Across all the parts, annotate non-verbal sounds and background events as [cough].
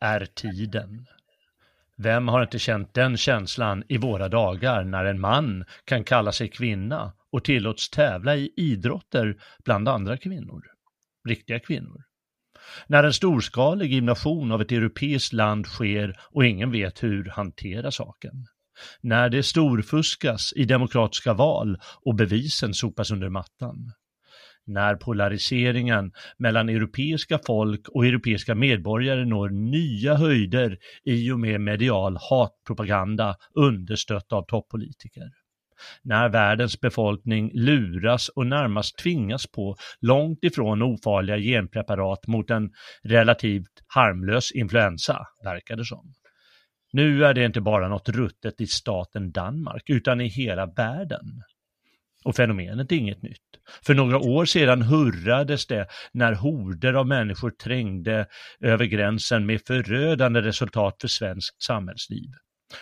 Är tiden. Vem har inte känt den känslan i våra dagar när en man kan kalla sig kvinna och tillåts tävla i idrotter bland andra kvinnor? Riktiga kvinnor. När en storskalig invasion av ett europeiskt land sker och ingen vet hur hantera saken. När det storfuskas i demokratiska val och bevisen sopas under mattan när polariseringen mellan europeiska folk och europeiska medborgare når nya höjder i och med medial hatpropaganda understött av toppolitiker. När världens befolkning luras och närmast tvingas på långt ifrån ofarliga genpreparat mot en relativt harmlös influensa, verkar det som. Nu är det inte bara något ruttet i staten Danmark, utan i hela världen. Och fenomenet är inget nytt. För några år sedan hurrades det när horder av människor trängde över gränsen med förödande resultat för svenskt samhällsliv.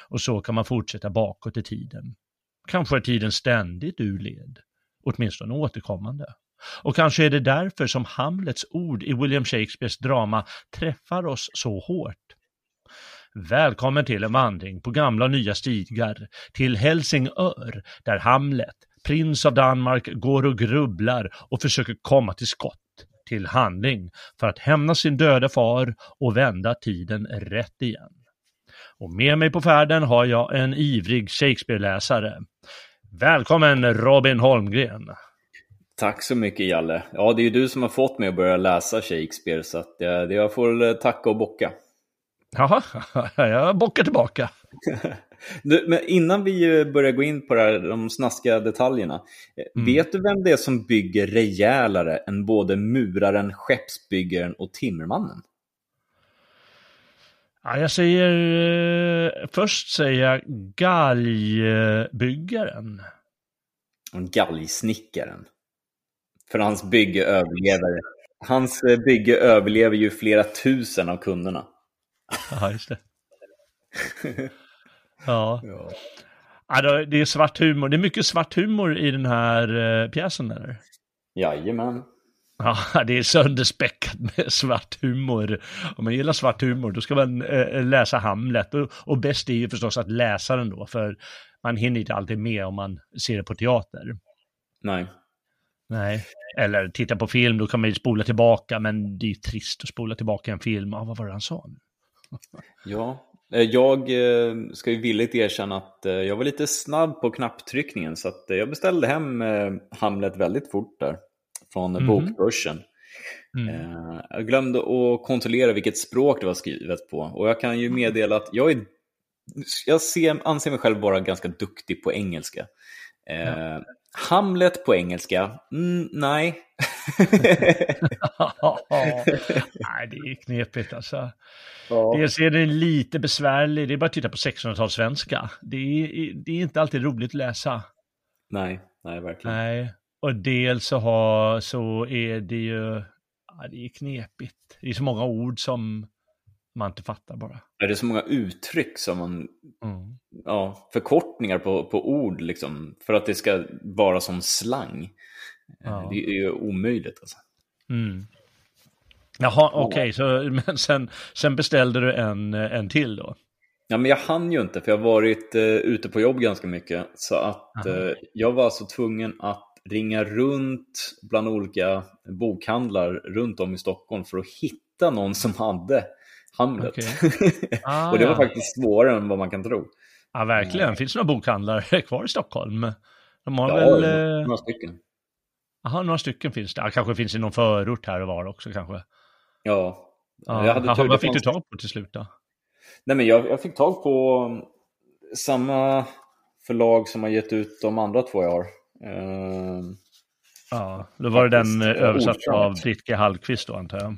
Och så kan man fortsätta bakåt i tiden. Kanske är tiden ständigt ur led, åtminstone återkommande. Och kanske är det därför som Hamlets ord i William Shakespeares drama träffar oss så hårt. Välkommen till en vandring på gamla och nya stigar till Helsingör där Hamlet, prins av Danmark, går och grubblar och försöker komma till skott, till handling, för att hämna sin döda far och vända tiden rätt igen. Och med mig på färden har jag en ivrig Shakespeare-läsare. Välkommen Robin Holmgren! Tack så mycket Jalle. Ja, det är ju du som har fått mig att börja läsa Shakespeare, så att jag, jag får tacka och bocka. Jaha, [laughs] jag bockar tillbaka. [laughs] Du, men innan vi börjar gå in på här, de snaskiga detaljerna. Mm. Vet du vem det är som bygger rejälare än både muraren, skeppsbyggaren och timmermannen? Ja, jag säger... Först säger jag galgbyggaren. Galgsnickaren. För hans bygge överlever. Hans bygge överlever ju flera tusen av kunderna. Ja, just det. [laughs] Ja. ja. det är svart humor. Det är mycket svart humor i den här uh, pjäsen, eller? Jajamän. Ja, [laughs] det är sönderspäckat med [laughs] svart humor. Om man gillar svart humor, då ska man uh, läsa Hamlet. Och, och bäst är ju förstås att läsa den då, för man hinner inte alltid med om man ser det på teater. Nej. Nej, eller titta på film, då kan man ju spola tillbaka, men det är ju trist att spola tillbaka en film. Ah, vad var det han sa nu? Ja, Eh, jag eh, ska ju villigt erkänna att eh, jag var lite snabb på knapptryckningen så att jag beställde hem Hamlet väldigt fort där från mm. bokbörsen. Mm. Jag glömde att kontrollera vilket språk det var skrivet på och jag kan ju meddela att jag, är, jag ser, anser mig själv vara ganska duktig på engelska. Ja. Hamlet på engelska? Mm, nej. [laughs] nej, det är knepigt alltså. Ja. Dels är den lite besvärlig, det är bara att titta på 1600-talssvenska. Det är, det är inte alltid roligt att läsa. Nej, nej verkligen. Nej, och dels så, har, så är det ju, ja, det är knepigt. Det är så många ord som man inte fattar bara. Är det så många uttryck som man, mm. ja, förkortningar på, på ord liksom, för att det ska vara som slang. Ja. Det är ju omöjligt alltså. Mm. Jaha, okej, okay, så, [laughs] men sen, sen beställde du en, en till då? Ja, men jag hann ju inte för jag har varit uh, ute på jobb ganska mycket. Så att uh, jag var alltså tvungen att ringa runt bland olika bokhandlar runt om i Stockholm för att hitta någon som hade Hamlet. Okay. [laughs] Ah, och det var ja. faktiskt svårare än vad man kan tro. Ja, verkligen. Finns det några bokhandlare [laughs] kvar i Stockholm? De har ja, väl... Eh, några stycken. Jaha, några stycken finns det. Ja, kanske finns i någon förort här och var också kanske. Ja. ja. Jag hade Aha, vad fick du tag på till slut då? Nej, men jag, jag fick tag på um, samma förlag som har gett ut de andra två jag har. Uh, ja, då var det den eh, översatt av Britt G. Hallqvist då antar jag.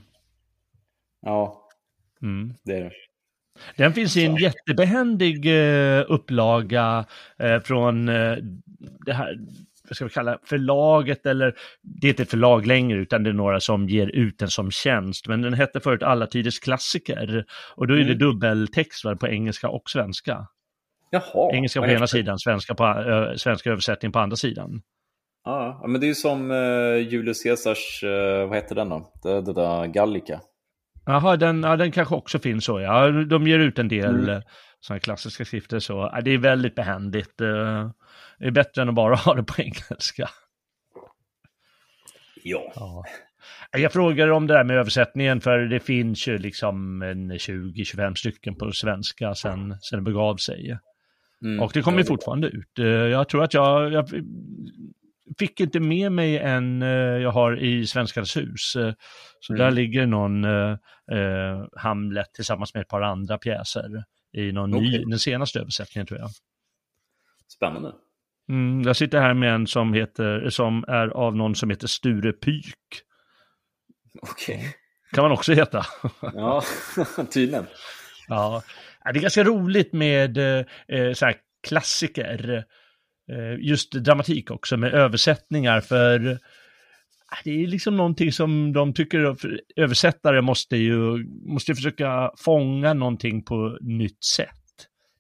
Ja, mm. det är det. Den finns i en jättebehändig uh, upplaga uh, från uh, det här, vad ska vi kalla förlaget eller det är inte ett förlag längre utan det är några som ger ut den som tjänst. Men den hette förut Alla tiders klassiker och då är det mm. dubbeltext på engelska och svenska. Jaha, engelska på ena sidan, svenska, på, äh, svenska översättning på andra sidan. Ja, men det är ju som Julius Caesars, vad heter den då? Det, det där Gallica. Jaha, den, ja, den kanske också finns så. Ja, de ger ut en del mm. sådana klassiska skrifter så. Ja, det är väldigt behändigt. Uh, det är bättre än att bara [laughs] ha det på engelska. Ja. ja. Jag frågar om det där med översättningen för det finns ju liksom en 20-25 stycken på svenska sen, sen det begav sig. Mm, och det kommer fortfarande ut. Eh, jag tror att jag, jag fick inte med mig en eh, jag har i Svenskarnas hus. Eh, så mm. där ligger någon eh, Hamlet tillsammans med ett par andra pjäser i någon okay. ny, den senaste översättningen tror jag. Spännande. Mm, jag sitter här med en som, heter, som är av någon som heter Sture Pyk. Okej. Okay. Kan man också heta. ja, [laughs] tydligen. Ja, det är ganska roligt med eh, så här klassiker. Eh, just dramatik också med översättningar för ah, det är liksom någonting som de tycker, översättare måste ju, måste försöka fånga någonting på nytt sätt.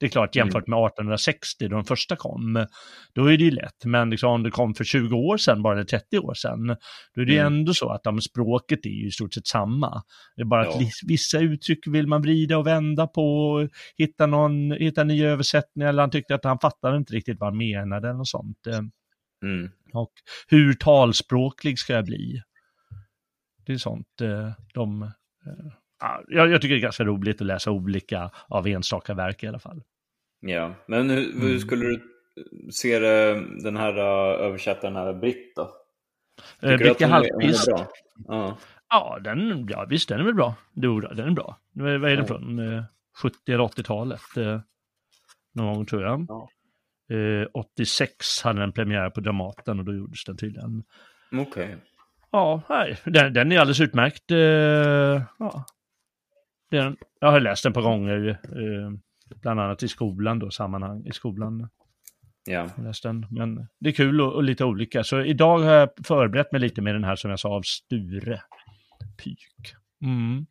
Det är klart, jämfört med 1860 då de första kom, då är det ju lätt. Men liksom, om det kom för 20 år sedan, bara 30 år sedan, då är det mm. ändå så att de, språket är ju i stort sett samma. Det är bara ja. att vissa uttryck vill man vrida och vända på, hitta, någon, hitta nya översättningar, eller han tyckte att han fattade inte riktigt vad han menade eller något sånt. Mm. Och hur talspråklig ska jag bli? Det är sånt eh, de eh, jag, jag, tycker det är ganska roligt att läsa olika av enstaka verk i alla fall. Ja, men hur, hur mm. skulle du se den här uh, översättaren här, Britt då? Eh, Bricke Hallqvist. Ja. ja, den, ja, visst den är väl bra. Jo, den är bra. Vad är den ja. från? 70 eh, eller 80-talet? Eh, någon gång tror jag. Ja. 86 hade den premiär på Dramaten och då gjordes den tydligen. Okej. Okay. Ja, nej, den, den, är alldeles utmärkt. Ja, den, jag har läst den på gånger, eh, bland annat i skolan då, sammanhang i skolan. Ja. Men det är kul och, och, lite olika. Så idag har jag förberett mig lite med den här som jag sa av Sture Pyk. Mm.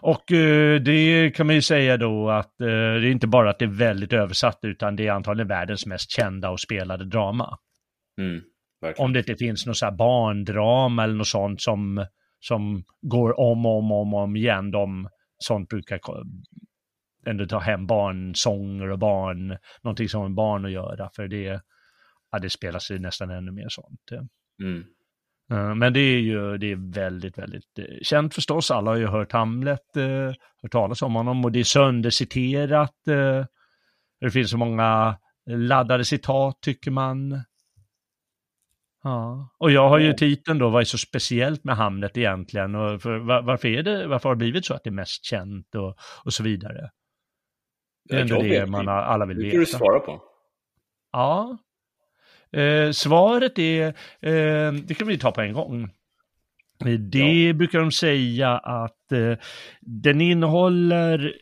Och eh, det kan man ju säga då att eh, det är inte bara att det är väldigt översatt utan det är antagligen världens mest kända och spelade drama. Mm, Om det inte finns något så här barndrama eller något sånt som, som går om och om, om, om igen. De, sånt brukar ändå ta hem barnsånger och barn, någonting som har med barn att göra, för det, ja, det spelas ju nästan ännu mer sånt. Mm. Eh, men det är ju det är väldigt, väldigt eh, känt förstås. Alla har ju hört Hamlet, eh, hört talas om honom och det är sönderciterat. Det finns så många laddade citat tycker man. Ja, och jag har ju titeln då, vad är så speciellt med Hamlet egentligen? Och för, var, varför, är det, varför har det blivit så att det är mest känt och, och så vidare? Det är ändå det man alla vill veta. Det du svara på. Ja. Eh, svaret är, eh, det kan vi ta på en gång. Det ja. brukar de säga att eh, den innehåller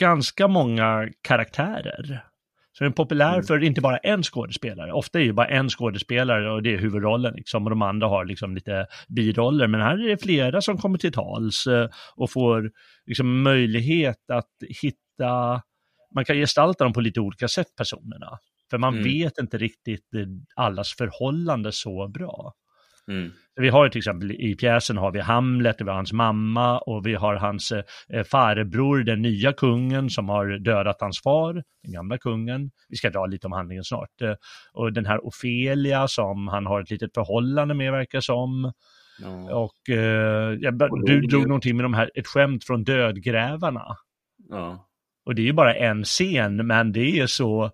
ganska många karaktärer. Så den är populär mm. för inte bara en skådespelare. Ofta är det bara en skådespelare och det är huvudrollen liksom, och de andra har liksom lite biroller. Men här är det flera som kommer till tals eh, och får liksom möjlighet att hitta, man kan gestalta dem på lite olika sätt, personerna. För man mm. vet inte riktigt allas förhållande så bra. Mm. Vi har ju till exempel i pjäsen har vi Hamlet, vi har hans mamma och vi har hans eh, farbror, den nya kungen som har dödat hans far, den gamla kungen. Vi ska dra lite om handlingen snart. Eh, och den här Ofelia som han har ett litet förhållande med verkar som. Ja. Och, eh, jag, du drog någonting med de här, ett skämt från dödgrävarna. Ja. Och det är ju bara en scen, men det är så,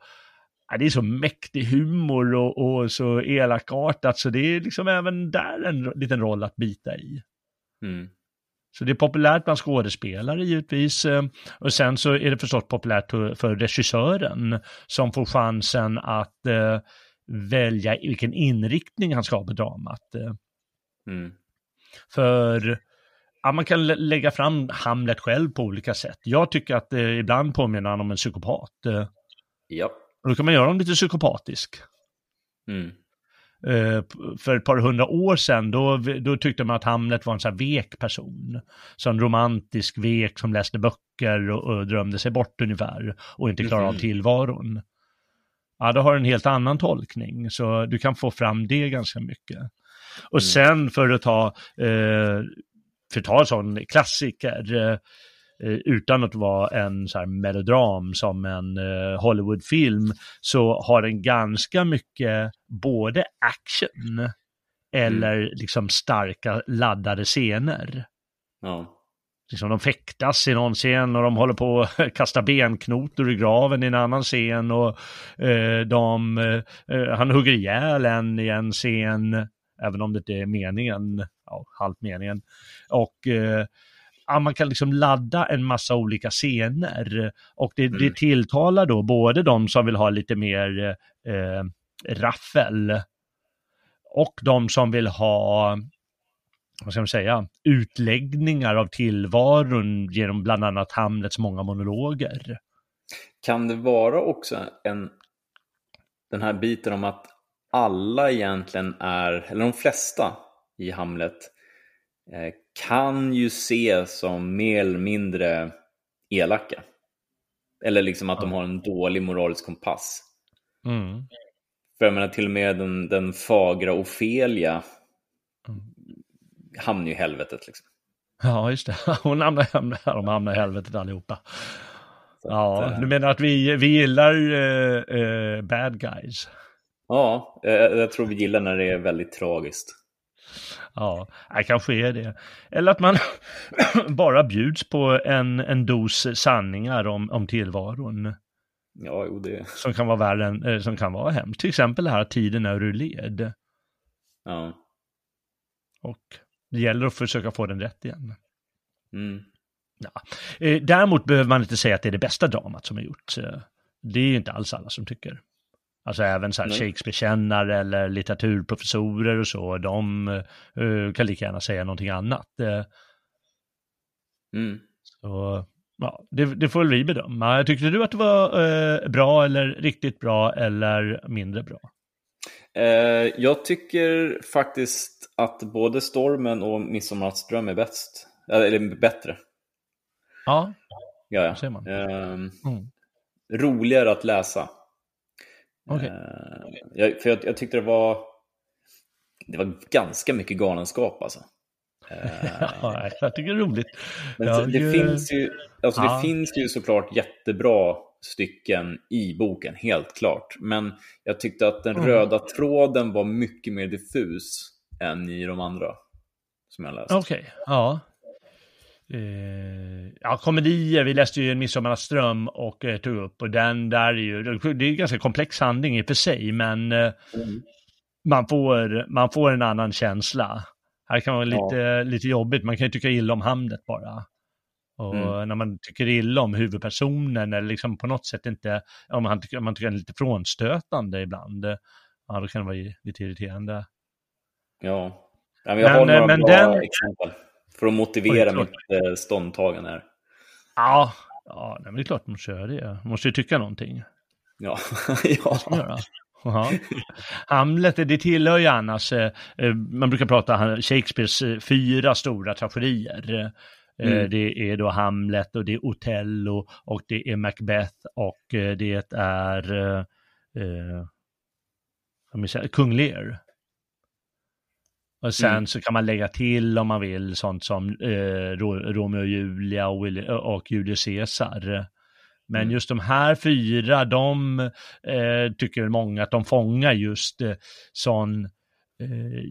ja, det är så mäktig humor och, och, så elakartat, så det är liksom även där en liten roll att bita i. Mm. Så det är populärt bland skådespelare givetvis. Eh, och sen så är det förstås populärt för regissören som får chansen att uh, välja vilken inriktning han ska ha på dramat. Eh. Mm. För ja, man kan lägga fram Hamlet själv på olika sätt. Jag tycker att eh, ibland påminner han om en psykopat. Ja. Och då kan man göra honom lite psykopatisk. Mm. Uh, för ett par hundra år sedan, då, då tyckte man att Hamlet var en sån här vek person. Så en romantisk vek som läste böcker och, och drömde sig bort ungefär och inte klarade mm. av tillvaron. Ja, då har en helt annan tolkning, så du kan få fram det ganska mycket. Och mm. sen för att ta, eh, för att ta en sån klassiker, eh, utan att vara en så här melodram som en eh, Hollywoodfilm, så har den ganska mycket både action eller mm. liksom starka laddade scener. Ja. Liksom de fäktas i någon scen och de håller på att [laughs] kasta benknotor i graven i en annan scen och eh, de, eh, han hugger ihjäl en i en scen även om det inte är meningen, ja, halvt meningen. Och eh, ja, man kan liksom ladda en massa olika scener och det, mm. det tilltalar då både de som vill ha lite mer eh, raffel och de som vill ha vad ska man säga, utläggningar av tillvaron genom bland annat Hamlets många monologer. Kan det vara också en, den här biten om att alla egentligen är, eller de flesta i Hamlet, eh, kan ju ses som mer eller mindre elaka. Eller liksom att de har en dålig moralisk kompass. Mm. För jag menar till och med den, den fagra Ofelia mm. hamnar ju i helvetet. Liksom. Ja, just det. [laughs] Hon hamnar, de hamnar i helvetet allihopa. Så ja, att, du menar att vi, vi gillar uh, uh, bad guys? Ja, jag tror vi gillar när det är väldigt tragiskt. Ja, det kanske är det. Eller att man [coughs] bara bjuds på en, en dos sanningar om, om tillvaron. Ja, jo det. Som kan vara värre än, eh, som kan vara hemskt. Till exempel det här tiden är ur led. Ja. Och det gäller att försöka få den rätt igen. Mm. Ja. Eh, däremot behöver man inte säga att det är det bästa dramat som är gjort. Eh, det är ju inte alls alla som tycker. Alltså även så här Shakespeare-kännare eller litteraturprofessorer och så, de uh, kan lika gärna säga någonting annat. Uh, mm. Så ja, det, det får väl vi bedöma. Tyckte du att det var uh, bra eller riktigt bra eller mindre bra? jag tycker faktiskt att både Stormen och Midsommarnattsdröm är bäst. Eller bättre. Ja, ja, ja. ser man. Mm. Roligare att läsa. Okay. Uh, jag, för jag, jag, tyckte det var, det var ganska mycket galenskap alltså. [laughs] Ja, jag tycker det är roligt. Men jag, det, finns ju, alltså ja. det finns ju såklart jättebra stycken i boken, helt klart. Men jag tyckte att den mm. röda tråden var mycket mer diffus än i de andra som jag läst. Okej, okay. ja. Eh, ja, komedier, vi läste ju En Midsommarnattsdröm och eh, tog upp och den där är ju, det är ju ganska komplex handling i och för sig, men eh, mm. man, får, man får en annan känsla. Här kan vara lite, ja. lite jobbigt, man kan ju tycka illa om Hamlet bara. Och mm. när man tycker illa om huvudpersonen eller liksom på något sätt inte, om man tycker, man tycker den är lite frånstötande ibland, ja då kan det vara lite irriterande. Ja, ja men jag men, har några men bra den... exempel. För att motivera mitt eh, ståndtagande här. Ja, ja men det är klart man kör det. Man måste ju tycka någonting. Ja, [laughs] ja. Ja. Hamlet, det tillhör ju annars, eh, eh, man brukar prata Shakespeares fyra stora tragedier. Mm. Det är då Hamlet och det är Othello och det är Macbeth och det är eh, Kung Lear. Och sen mm. så kan man lägga till om man vill sånt som eh, Romeo och Julia och, och Julius Caesar. Men mm. just de här fyra, de eh, tycker många att de fångar just eh, sån eh,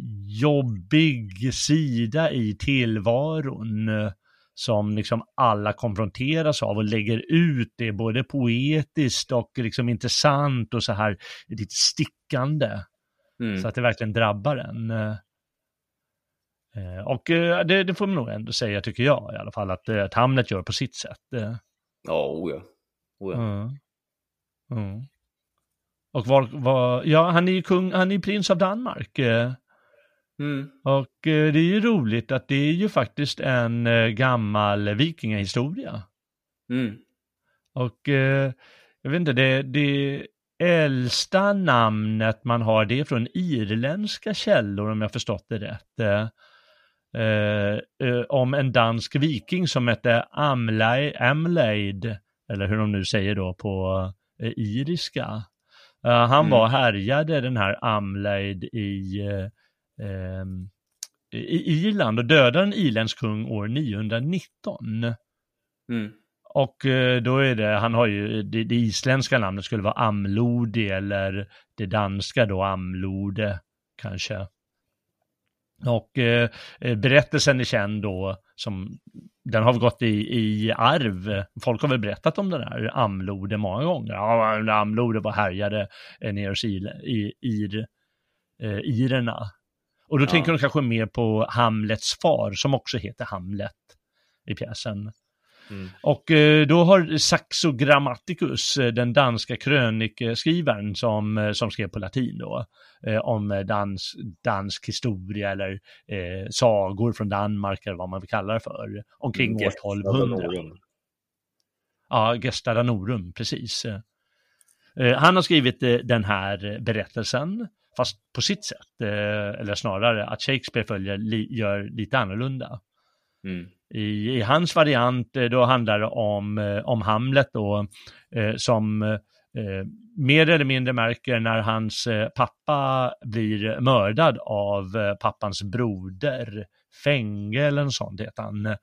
jobbig sida i tillvaron som liksom alla konfronteras av och lägger ut det både poetiskt och liksom intressant och så här lite stickande. Mm. Så att det verkligen drabbar en. Eh, och det, det, får man nog ändå säga, tycker jag i alla fall, att, att Hamlet gör på sitt sätt. Ja, oh ja. Mm. Mm. Och var, var, ja, han är ju kung, han är prins av Danmark. Mm. Och eh, det är ju roligt att det är ju faktiskt en eh, gammal vikingahistoria. Mm. Och eh, jag vet inte, det, det äldsta namnet man har det är från irländska källor om jag förstått det rätt. Eh, om en dansk viking som hette Amleid, eller hur de nu säger då på eh, iriska. Uh, han mm. var härjade den här Amleid i, uh, i Irland och dödade en irländsk kung år 919. Mm. Och uh, då är det, han har ju, det, det, isländska namnet skulle vara Amlodi eller det danska då Amlode kanske. Och eh, berättelsen är känd då som, den har gått i, i arv. Folk har väl berättat om den här Amlode många gånger. Ja, Amlode var härjade nere hos i, i, ir, eh, irerna. Och då ja. tänker de kanske mer på Hamlets far som också heter Hamlet i pjäsen. Mm. Och eh, då har Saxo Grammaticus, eh, den danska krönikeskrivaren som, eh, som skrev på latin då, om dans, dansk historia eller eh, sagor från Danmark eller vad man vill kalla det för, omkring mm, år 1200. Ja, Gesta Danorum, precis. han har skrivit den här berättelsen, fast på sitt sätt, eller snarare att Shakespeare följer, gör lite annorlunda. Mm. I, I, hans variant eh, då handlar det om, eh, om Hamlet då, eh, som eh, mer eller mindre märker när hans pappa blir mördad av pappans broder, Fänge eller något sånt heter han.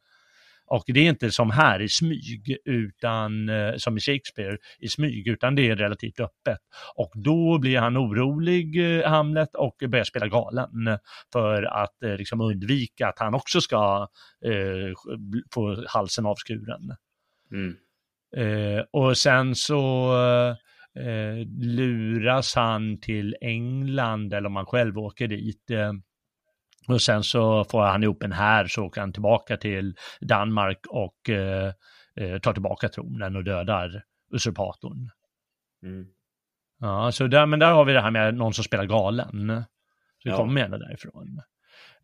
Och det är inte som här i smyg, utan eh, som i Shakespeare i smyg, utan det är relativt öppet. Och då blir han orolig, eh, Hamlet, och börjar spela galen för att eh, liksom undvika att han också ska eh, få halsen avskuren. Mm. Eh, och sen så eh, luras han till England, eller om han själv åker dit. Och sen så får han ihop en här så åker han tillbaka till Danmark och eh, eh, tar tillbaka tronen och dödar usurpatorn. Mm. Ja, så där, men där har vi det här med någon som spelar galen. Så det ja. kommer gärna därifrån.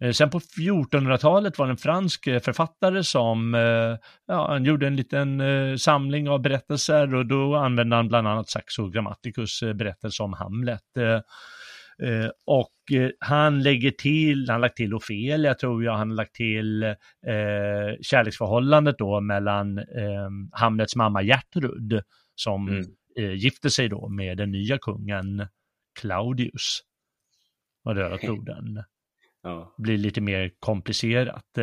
Eh, sen på 1400-talet var det en fransk eh, författare som ja, han gjorde en liten samling av berättelser och då använde han bland annat Saxo Grammaticus berättelse om Hamlet. Eh, och eh, han lägger till, han har lagt till Ofelia tror jag, han har lagt till eh, kärleksförhållandet då mellan eh, Hamlets mamma Gertrud som mm. eh, gifter sig då med den nya kungen Claudius. Och röda brodern. Ja. Blir lite mer komplicerat.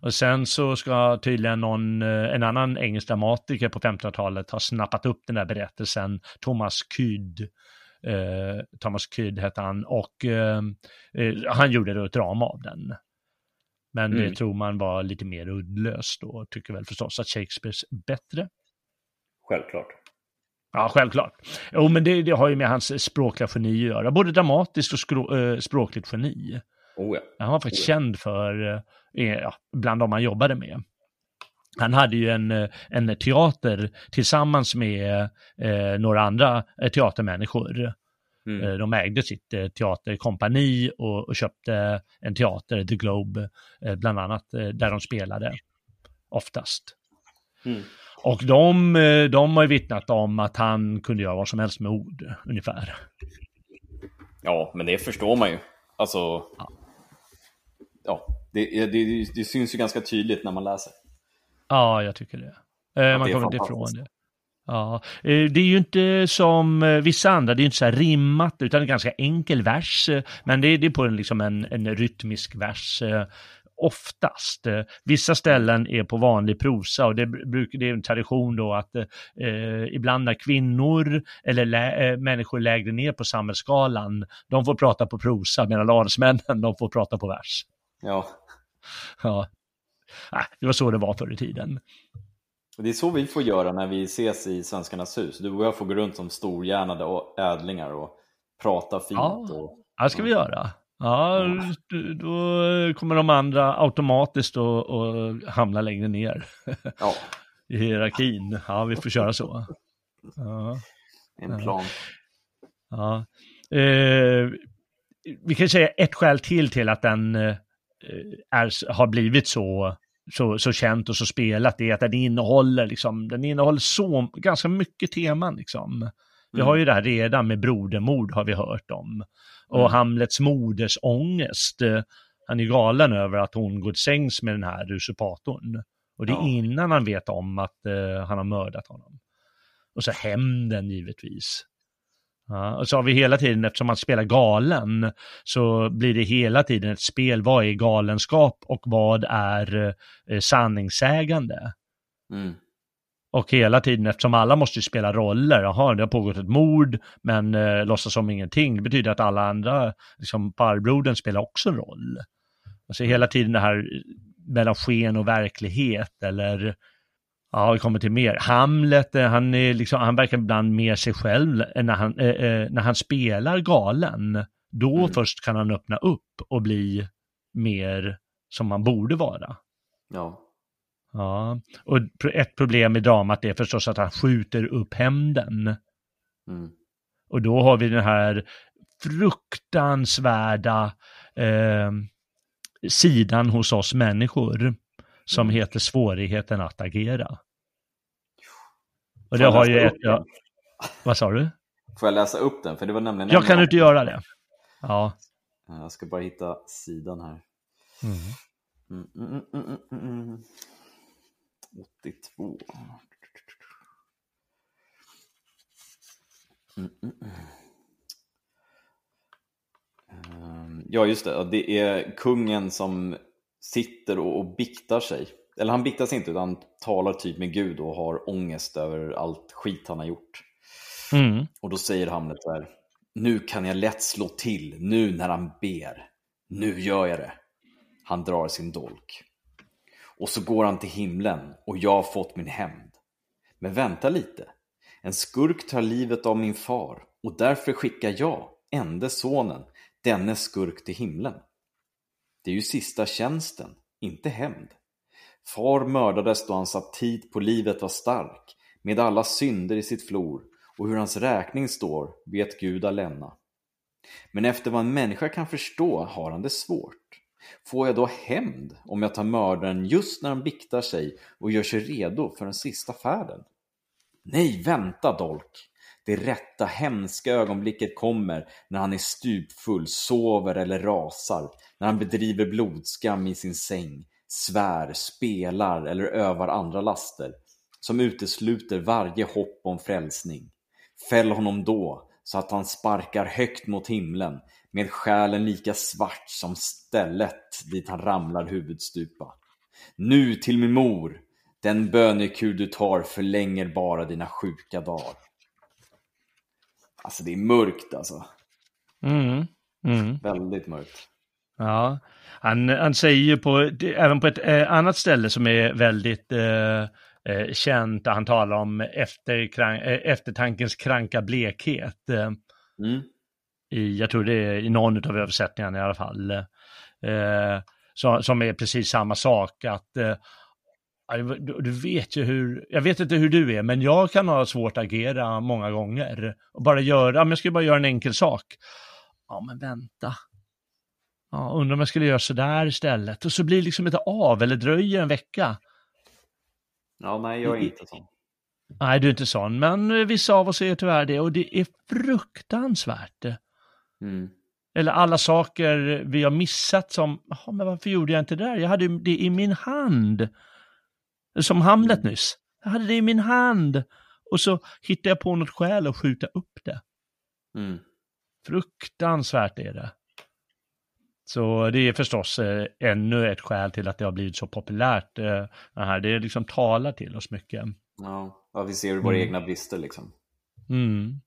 Och sen så ska tydligen någon, en annan engelsk dramatiker på 1500-talet ha snappat upp den där berättelsen, Thomas Kyd, eh, Thomas Kydd hette han, och eh, eh, han gjorde då ett drama av den. Men mm. det tror man var lite mer uddlöst då, tycker väl förstås att Shakespeares bättre. Självklart. Ja, självklart. Jo, men det, det, har ju med hans språkliga geni att göra, både dramatiskt och skro, äh, språkligt geni. Oh ja. Han var faktiskt oh ja. känd för, ja, bland de han jobbade med. Han hade ju en, eh, en teater tillsammans med eh, några andra eh, teatermänniskor. Mm. Eh, de ägde sitt teaterkompani och, och, köpte en teater, The Globe, bland annat, där de spelade oftast. Mm. Och de, de har ju vittnat om att han kunde göra vad som helst med ord, ungefär. Ja, men det förstår man ju. Alltså, ja, ja det, det, det syns ju ganska tydligt när man läser. Ja, jag tycker det. Eh, man kommer inte ifrån det. Ja, eh, det är ju inte som eh, vissa andra, det är ju inte så här rimmat, utan en ganska enkel vers. Men det är, det är på en, liksom en, en rytmisk vers oftast. Vissa ställen är på vanlig prosa och det, br- brukar, det är en tradition då att eh, ibland när kvinnor eller lä, människor lägre ner på samhällsskalan, de får prata på prosa medan adelsmännen, de får prata på vers. Ja, Ja. Det var så det var förr i tiden. det är så vi får göra när vi ses i Svenskarnas hus. Du och jag får gå runt som storhjärnade och ädlingar och prata fint. Ja. Och, det ska vi göra. Ja, då kommer de andra automatiskt att att hamna längre ner ja, [laughs] i hierarkin. Ja, vi får köra så. Ja, en plan. ja. Eh, vi kan säga ett skäl till till att den eh, är, har blivit så, så, så känt och så spelat är att den innehåller, liksom, den innehåller så ganska mycket teman. Liksom. Vi Mm. har ju det här redan med brodermord har vi hört om. Och Mm. Hamlets moders ångest. Han är galen över att hon går till sängs med den här usurpatorn. Och det är Ja. innan han vet om att eh, han har mördat honom. Och så hämnden givetvis. Ja, och så har vi hela tiden, eftersom man spelar galen, så blir det hela tiden ett spel. Vad är galenskap och vad är eh, sanningssägande? Mm. Och hela tiden, eftersom alla måste ju spela roller, jaha, det har pågått ett mord, men eh, låtsas som ingenting, det betyder att alla andra, liksom farbrodern spelar också en roll. Alltså hela tiden det här mellan sken och verklighet, eller ja, vi kommer till mer. Hamlet, eh, han, är liksom, han verkar ibland mer sig själv när han, eh, eh, när han spelar galen. Då Mm. först kan han öppna upp och bli mer som man borde vara. Ja. Ja, och ett problem i dramat är förstås att han skjuter upp hämnden. Mm. Och då har vi den här fruktansvärda eh, sidan hos oss människor som Mm. heter svårigheten att agera. Och det jag har ju ett, ja, vad sa du? Får jag läsa upp den? För det var nämligen Jag kan inte göra det. Ja. Jag ska bara hitta sidan här. Mm. Mm, mm, mm, mm, mm, mm. 82. Mm, mm, mm. Ehm, Ja, just det. Det är kungen som sitter och, och biktar sig. Eller han biktar sig inte, utan talar typ med Gud och har ångest över allt skit han har gjort. Mm. Och då säger Hamlet så här. Nu kan jag lätt slå till, nu när han ber. Nu gör jag det. Han drar sin dolk. Och så går han till himlen och jag har fått min hämnd. Men vänta lite. En skurk tar livet av min far och därför skickar jag, ende sonen, denne skurk till himlen. Det är ju sista tjänsten, inte hämnd. Far mördades då hans aptit på livet var stark, med alla synder i sitt flor, och hur hans räkning står vet Gud alena. Men efter vad en människa kan förstå har han det svårt. Får jag då hämnd om jag tar mördaren just när han biktar sig och gör sig redo för den sista färden? Nej, vänta dolk! Det rätta hemska ögonblicket kommer när han är stupfull, sover eller rasar, när han bedriver blodskam i sin säng, svär, spelar eller övar andra laster, som utesluter varje hopp om frälsning. Fäll honom då, så att han sparkar högt mot himlen, med själen lika svart som stället dit han ramlar huvudstupa. Nu till min mor! Den bönekur du tar förlänger bara dina sjuka dagar. Alltså det är mörkt alltså. Mm. Mm. Väldigt mörkt. Ja, han, han säger ju på, även på ett eh, annat ställe som är väldigt eh, eh, känt, där han talar om efterkran, eh, eftertankens kranka blekhet. Mm. i, jag tror det är i någon av översättningarna i alla fall. Eh, så, som är precis samma sak, att eh, du, vet ju hur, jag vet inte hur du är, men jag kan ha svårt att agera många gånger. Och bara göra, jag ska bara göra en enkel sak. Ja, men vänta. Ja, undrar om jag skulle göra sådär istället. Och så blir det liksom inte av eller dröjer en vecka. Ja, nej, jag är inte sån. Nej, du är inte sån, men eh, vissa av oss är tyvärr det och det är fruktansvärt. Mm. Eller alla saker vi har missat som, jaha, men varför gjorde jag inte det där? Jag hade det i min hand. Som Hamlet nyss. Jag hade det i min hand. och så hittar jag på något skäl att skjuta upp det. Mm. Fruktansvärt är det. Så det är förstås eh, ännu ett skäl till att det har blivit så populärt. Eh, det, här. det liksom talar till oss mycket. Ja, ja vi ser våra Mm. egna brister liksom. Mm.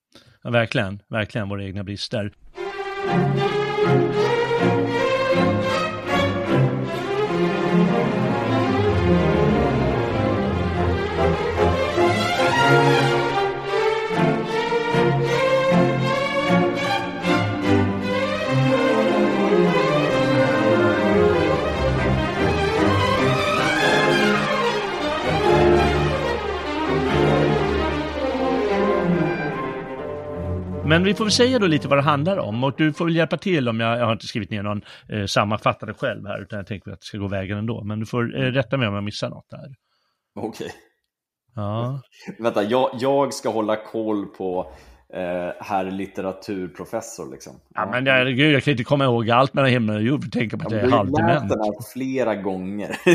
Ja, verkligen, verkligen våra egna brister. Men vi får väl säga då lite vad det handlar om och du får väl hjälpa till om jag, jag har inte skrivit ner någon eh, sammanfattare själv här utan jag tänker att det ska gå vägen ändå. Men du får eh, rätta mig om jag missar något där. Okej. Ja, [laughs] Vänta, jag, jag ska hålla koll på eh, herr litteraturprofessor liksom. ja men herregud, jag kan inte komma ihåg allt mellan himmel och jord tänka på att Ja, jag är halvdement. den här flera gånger. [laughs]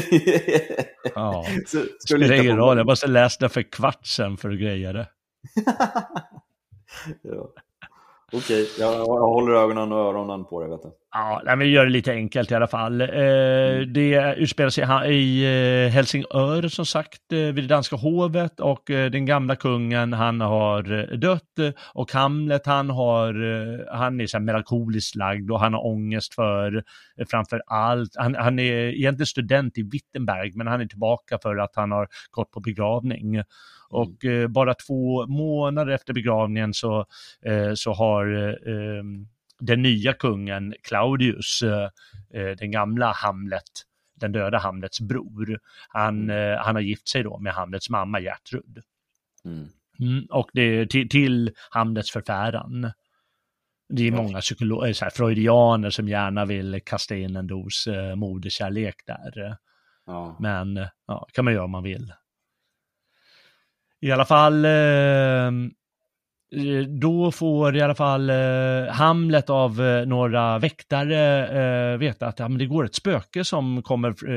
Ja, Så, spelar ingen roll, jag måste läsa det för kvart sen för att greja det. [laughs] ja. Okej, jag, jag håller ögonen och öronen på det vet du. Ja, nej, men vi gör det lite enkelt i alla fall. Eh, det utspelar sig i eh, Helsingör som sagt, eh, vid det danska hovet och eh, den gamla kungen han har dött och Hamlet han har, han är så här melankoliskt lagd och han har ångest för framför allt, han, han är egentligen student i Wittenberg men han är tillbaka för att han har gått på begravning. Och eh, bara två månader efter begravningen så, eh, så har eh, eh, den nya kungen Claudius, eh, eh, den gamla Hamlet, den döda Hamlets bror, han, eh, han har gift sig då med Hamlets mamma Gertrud. Mm. Mm, och det är till, till Hamlets förfäran. Det är många psykologer, så här, freudianer som gärna vill kasta in en dos eh, moderkärlek där. Ja. Men ja, kan man göra om man vill. I alla fall, ehm, eh, då får i alla fall eh, Hamlet av eh, några väktare veta att det går ett spöke som kommer,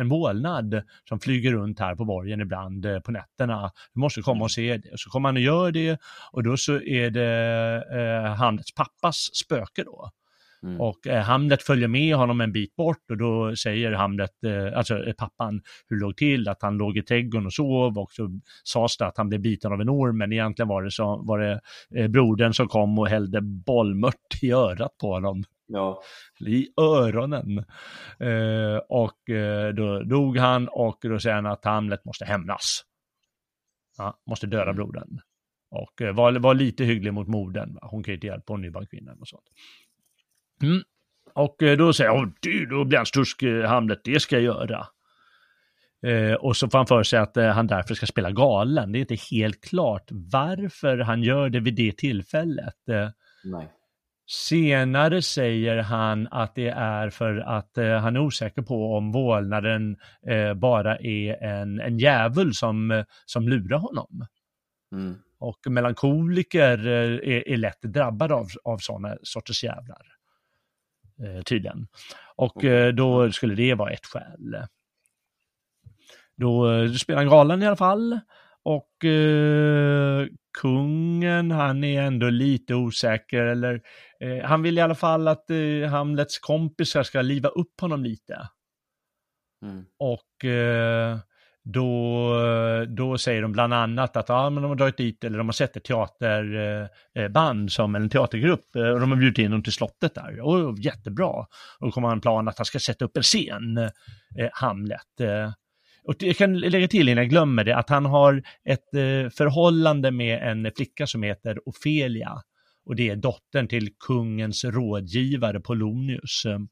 en vålnad som flyger runt här på borgen ibland på nätterna. Du måste komma och se det. Så kommer han och gör det och då så är det Hamlets pappas spöke då. Mm. Och eh, Hamlet följer med honom en bit bort och då säger Hamlet, eh, alltså eh, pappan, hur det låg till, att han låg i trädgården och sov och så sades det att han blev biten av en orm, men egentligen var det, så, var det eh, brodern som kom och hällde bollmört i örat på honom. ja. I öronen. Eh, och eh, då dog han och då säger han att Hamlet måste hämnas. Ja, måste döda brodern. Och eh, var, var lite hygglig mot modern. Hon kan ju inte hjälpa, hon är ju bara en kvinna och sånt. Mm. Och eh, då säger jag, "Åh, du, då blir han stursk, Hamlet, det ska jag göra. Eh, och så får han för sig att eh, han därför ska spela galen. Det är inte helt klart varför han gör det vid det tillfället. Eh. Senare säger han att det är för att eh, han är osäker på om vålnaden eh, bara är en, en djävul som, som lurar honom. Mm. Och melankoliker är, är lätt drabbade av, av sådana sorters jävlar. Eh, tydligen. Och eh, då skulle det vara ett skäl. Då eh, spelar han galen i alla fall. Och eh, kungen, han är ändå lite osäker. Eller, eh, han vill i alla fall att eh, Hamlets kompisar ska liva upp honom lite. Mm. Och eh, då, då säger de bland annat att ah, men de har dragit dit, eller de har sett ett teaterband, eh, som en teatergrupp, eh, och de har bjudit in dem till slottet där. Och jättebra. Och då kommer han en plan att han ska sätta upp en scen, eh, Hamlet. Eh. Och jag kan lägga till innan jag glömmer det, att han har ett eh, förhållande med en flicka som heter Ofelia. Och det är dottern till kungens rådgivare Polonius. Mm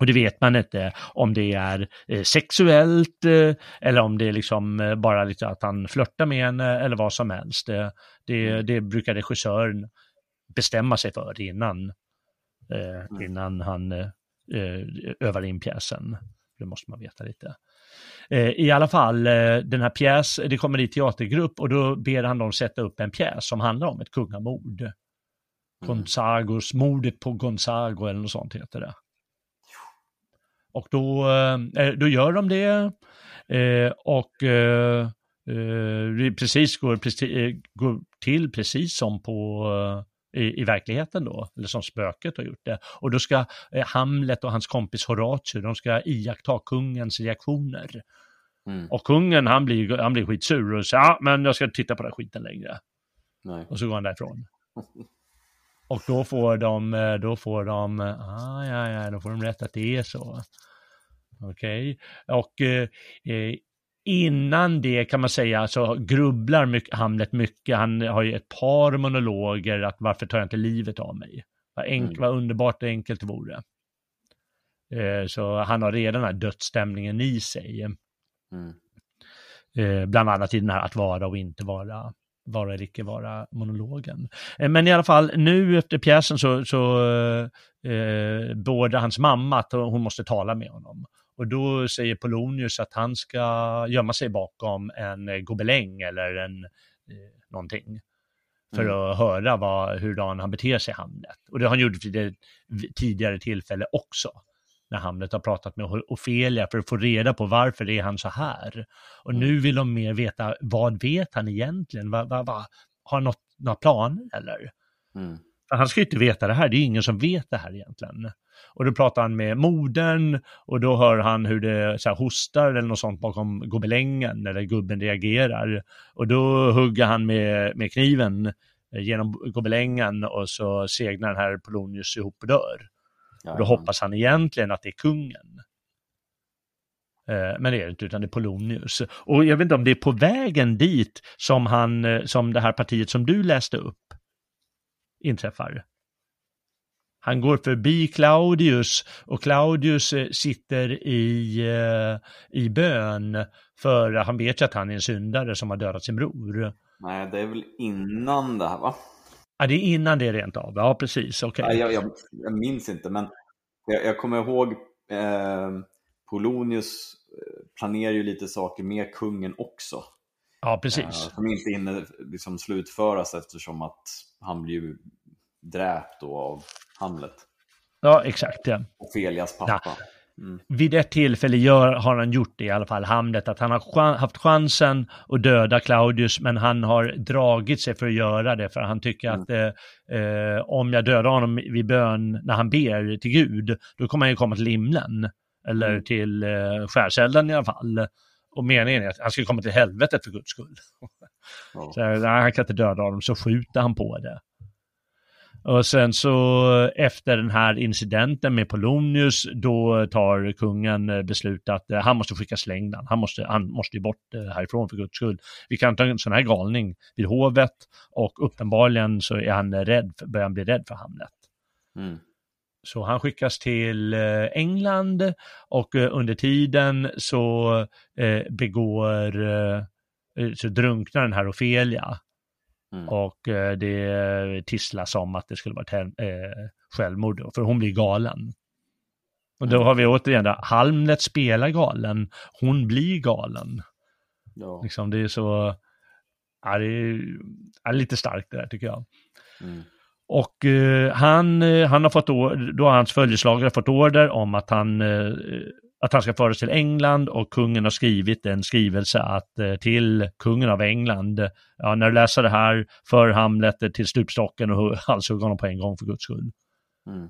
och det vet man inte om det är eh, sexuellt eh, eller om det är liksom eh, bara lite att han flörtar med henne eller vad som helst. Det, det, det brukar regissören bestämma sig för innan, eh, innan han eh, övar in pjäsen. Det måste man veta lite. Eh, I alla fall, den här pjäs, det kommer dit teatergrupp och då ber han dem sätta upp en pjäs som handlar om ett kungamord. Gonzagos, mordet på Gonzago eller något sånt heter det. Och då, eh, då gör de det. Eh, och eh, det precis går, går till precis som på i, i verkligheten då, eller som spöket har gjort det. Och då ska eh, Hamlet och hans kompis Horatio, de ska iaktta kungens reaktioner. Mm. Och kungen, han blir, han blir skitsur och säger, ja, men jag ska titta på den skiten längre. Nej. Och så går han därifrån. [laughs] och då får de, eh, då får de, ah, ja, ja, då får de rätt att det är så. Okej, okay. och eh, eh innan det kan man säga så grubblar mycket, Hamlet mycket. Han har ju ett par monologer att varför tar jag inte livet av mig? Vad, enk, mm. vad underbart och enkelt det vore. Eh, så han har redan den här dödsstämningen i sig. Mm. Eh, bland annat i den här att vara och inte vara vara eller icke vara monologen. Eh, men i alla fall nu efter pjäsen så, så eh, beordrar hans mamma att hon måste tala med honom. Och då säger Polonius att han ska gömma sig bakom en eh, gobeläng eller en eh, någonting. För mm. att höra vad, hurdan han beter sig i Hamlet. Och det har han gjort vid ett tidigare tillfälle också. När Hamlet har pratat med Ofelia för att få reda på varför är han så här. Och mm. nu vill de mer veta, vad vet han egentligen? Va, va, va? Har han något, några planer eller? Mm. För han ska ju inte veta det här, det är ingen som vet det här egentligen. Och då pratar han med modern och då hör han hur det så här, hostar eller något sånt bakom gobelängen eller gubben reagerar. Och då hugger han med, med kniven eh, genom gobelängen och så segnar den här Polonius ihop och dör. Och då hoppas han egentligen att det är kungen. Eh, men det är det inte, utan det är Polonius. Och jag vet inte om det är på vägen dit som, han, eh, som det här partiet som du läste upp inträffar. Han går förbi Claudius och Claudius eh, sitter i, i bön för han vet ju att han är en syndare som har dödat sin bror. Nej, det är väl innan det här va? Ja, det är innan det rent av. Ja, precis. Okay. Ja, jag, jag, jag minns inte, men jag, jag kommer ihåg eh, Polonius eh, planerar ju lite saker med kungen också. Ja, precis. Eh, som inte hinner liksom slutföras eftersom att han blir dräpt då av Hamlet. Ja, exakt. Ja. Ofelias pappa. Ja. Mm. Vid ett tillfälle gör, har han gjort det i alla fall, Hamlet, att han har haft chansen att döda Claudius, men han har dragit sig för att göra det, för han tycker mm. att eh, eh, om jag dödar honom vid bön när han ber till Gud, då kommer han ju komma till himlen, eller mm. till eh, skärselden i alla fall. Och meningen är att han ska komma till helvetet för guds skull. Ja. [laughs] Så, nej, han kan inte döda honom, så skjuter han på det. Och sen så efter den här incidenten med Polonius, då tar kungen beslut att eh, han måste skickas England. Han måste, han måste ju bort eh, härifrån för guds skull. Vi kan ha en sån här galning vid hovet och uppenbarligen så är han rädd, börjar han bli rädd för Hamlet. Mm. Så han skickas till eh, England och under tiden så begår, så drunknar den här Ofelia Mm. Och eh, det tisslas om att det skulle vara ett eh, självmord, för hon blir galen. Och då mm. har vi återigen det, Halmlet spelar galen, hon blir galen. Ja. Liksom, det är så, ja, det är, ja, lite starkt det där tycker jag. Mm. Och eh, han, eh, han har fått, då har hans följeslagare fått order om att han eh, att han ska föras till England och kungen har skrivit en skrivelse att, eh, till kungen av England. Ja, när du läser det här, för Hamlet till stupstocken och [laughs] halshugga honom på en gång för guds skull. Mm.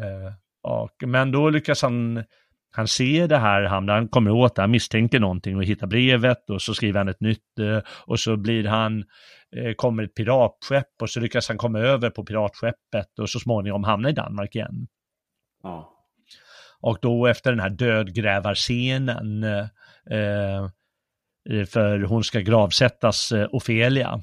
Eh, och, men då lyckas han, han ser det här, han, han kommer åt det, han misstänker någonting och hittar brevet och så skriver han ett nytt eh, och så blir han, eh, kommer ett piratskepp och så lyckas han komma över på piratskeppet och så småningom hamna i Danmark igen. Ja. Och då efter den här dödgrävarscenen, eh, för hon ska gravsättas, eh, Ofelia.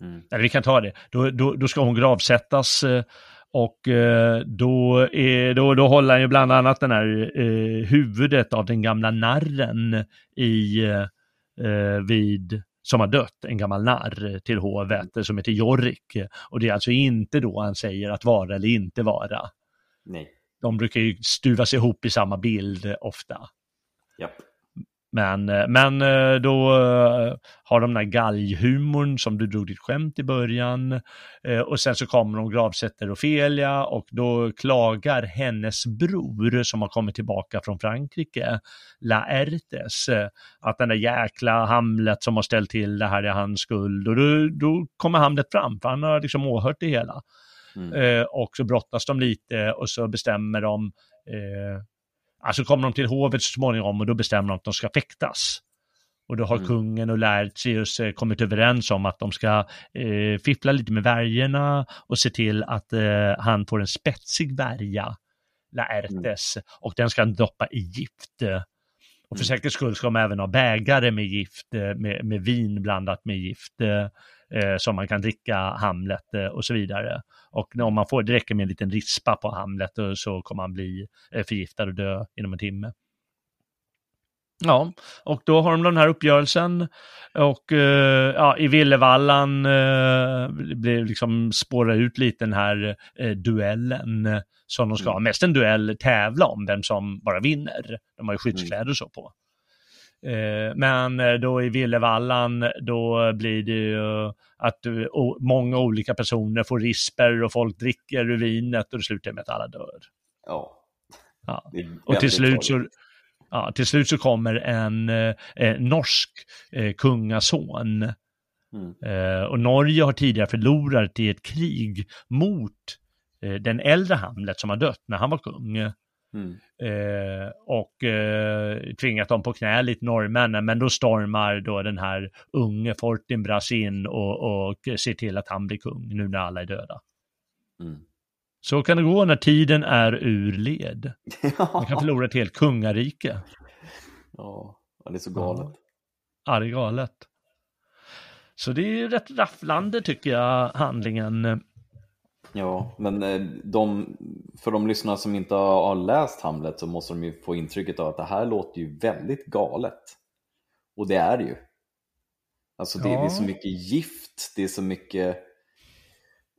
Mm. Eller vi kan ta det, då, då, då ska hon gravsättas eh, och eh, då, är, då, då håller han ju bland annat den här eh, huvudet av den gamla narren i, eh, vid, som har dött, en gammal narr till hovet som heter Jorrik. Och det är alltså inte då han säger att vara eller inte vara. Nej de brukar ju stuvas ihop i samma bild ofta. Yep. Men, eh, men eh, då eh, har de den här galghumorn som du drog ditt skämt i början. Och sen så kommer de gravsätter Ofelia och då klagar hennes bror som har kommit tillbaka från Frankrike, Laertes, att den där jäkla Hamlet som har ställt till det här är hans skuld. Och då, då kommer Hamlet fram, för han har liksom åhört det hela. Mm. och så brottas de lite och så bestämmer de eh, Alltså kommer de till hovet så småningom och då bestämmer de att de ska fäktas. Och då har mm. kungen och Laertius eh, kommit överens om att de ska eh, fiffla lite med värjorna och se till att eh, han får en spetsig värja, Laertes, mm. och den ska han doppa i gift. Och för mm. säkerhets skull ska de även ha bägare med gift, eh, med, med vin blandat med gift, eh, eh som man kan dricka Hamlet eh, och så vidare. Och om man får, det räcker med en liten rispa på Hamlet och så kommer han bli eh, förgiftad och dö inom en timme. Ja, och då har de den här uppgörelsen och uh, ja, i Villevallan uh, blir liksom spåra ut lite den här uh, duellen som de ska ha. Mm. Mest en duell tävla om vem som bara vinner. De har ju skyddskläder och så på. Uh, men då i Villevallan, då blir det ju att många olika personer får risper och folk dricker ur vinet och det slutar med att alla dör. Ja. ja. Och till slut så ja, till slut så kommer en eh, eh, norsk eh, kungason. Mm. Eh, och Norge har tidigare förlorat i ett krig mot eh, den äldre Hamlet som har dött när han var kung. Mm. Eh, och tvingat dem på knä lite norrmännen, men då stormar då den här unge Fortinbras in och, och ser till att han blir kung nu när alla är döda. Mm. Så kan det gå när tiden är ur led. [laughs] Man kan förlora ett helt kungarike. Ja, det är så galet. Ja, det är galet. Så det är rätt rafflande tycker jag, handlingen. Ja, men eh, de, för de lyssnare som inte har läst Hamlet så måste de ju få intrycket av att det här låter ju väldigt galet. Och det är det ju. Alltså det, ja. det är så mycket gift, det är så mycket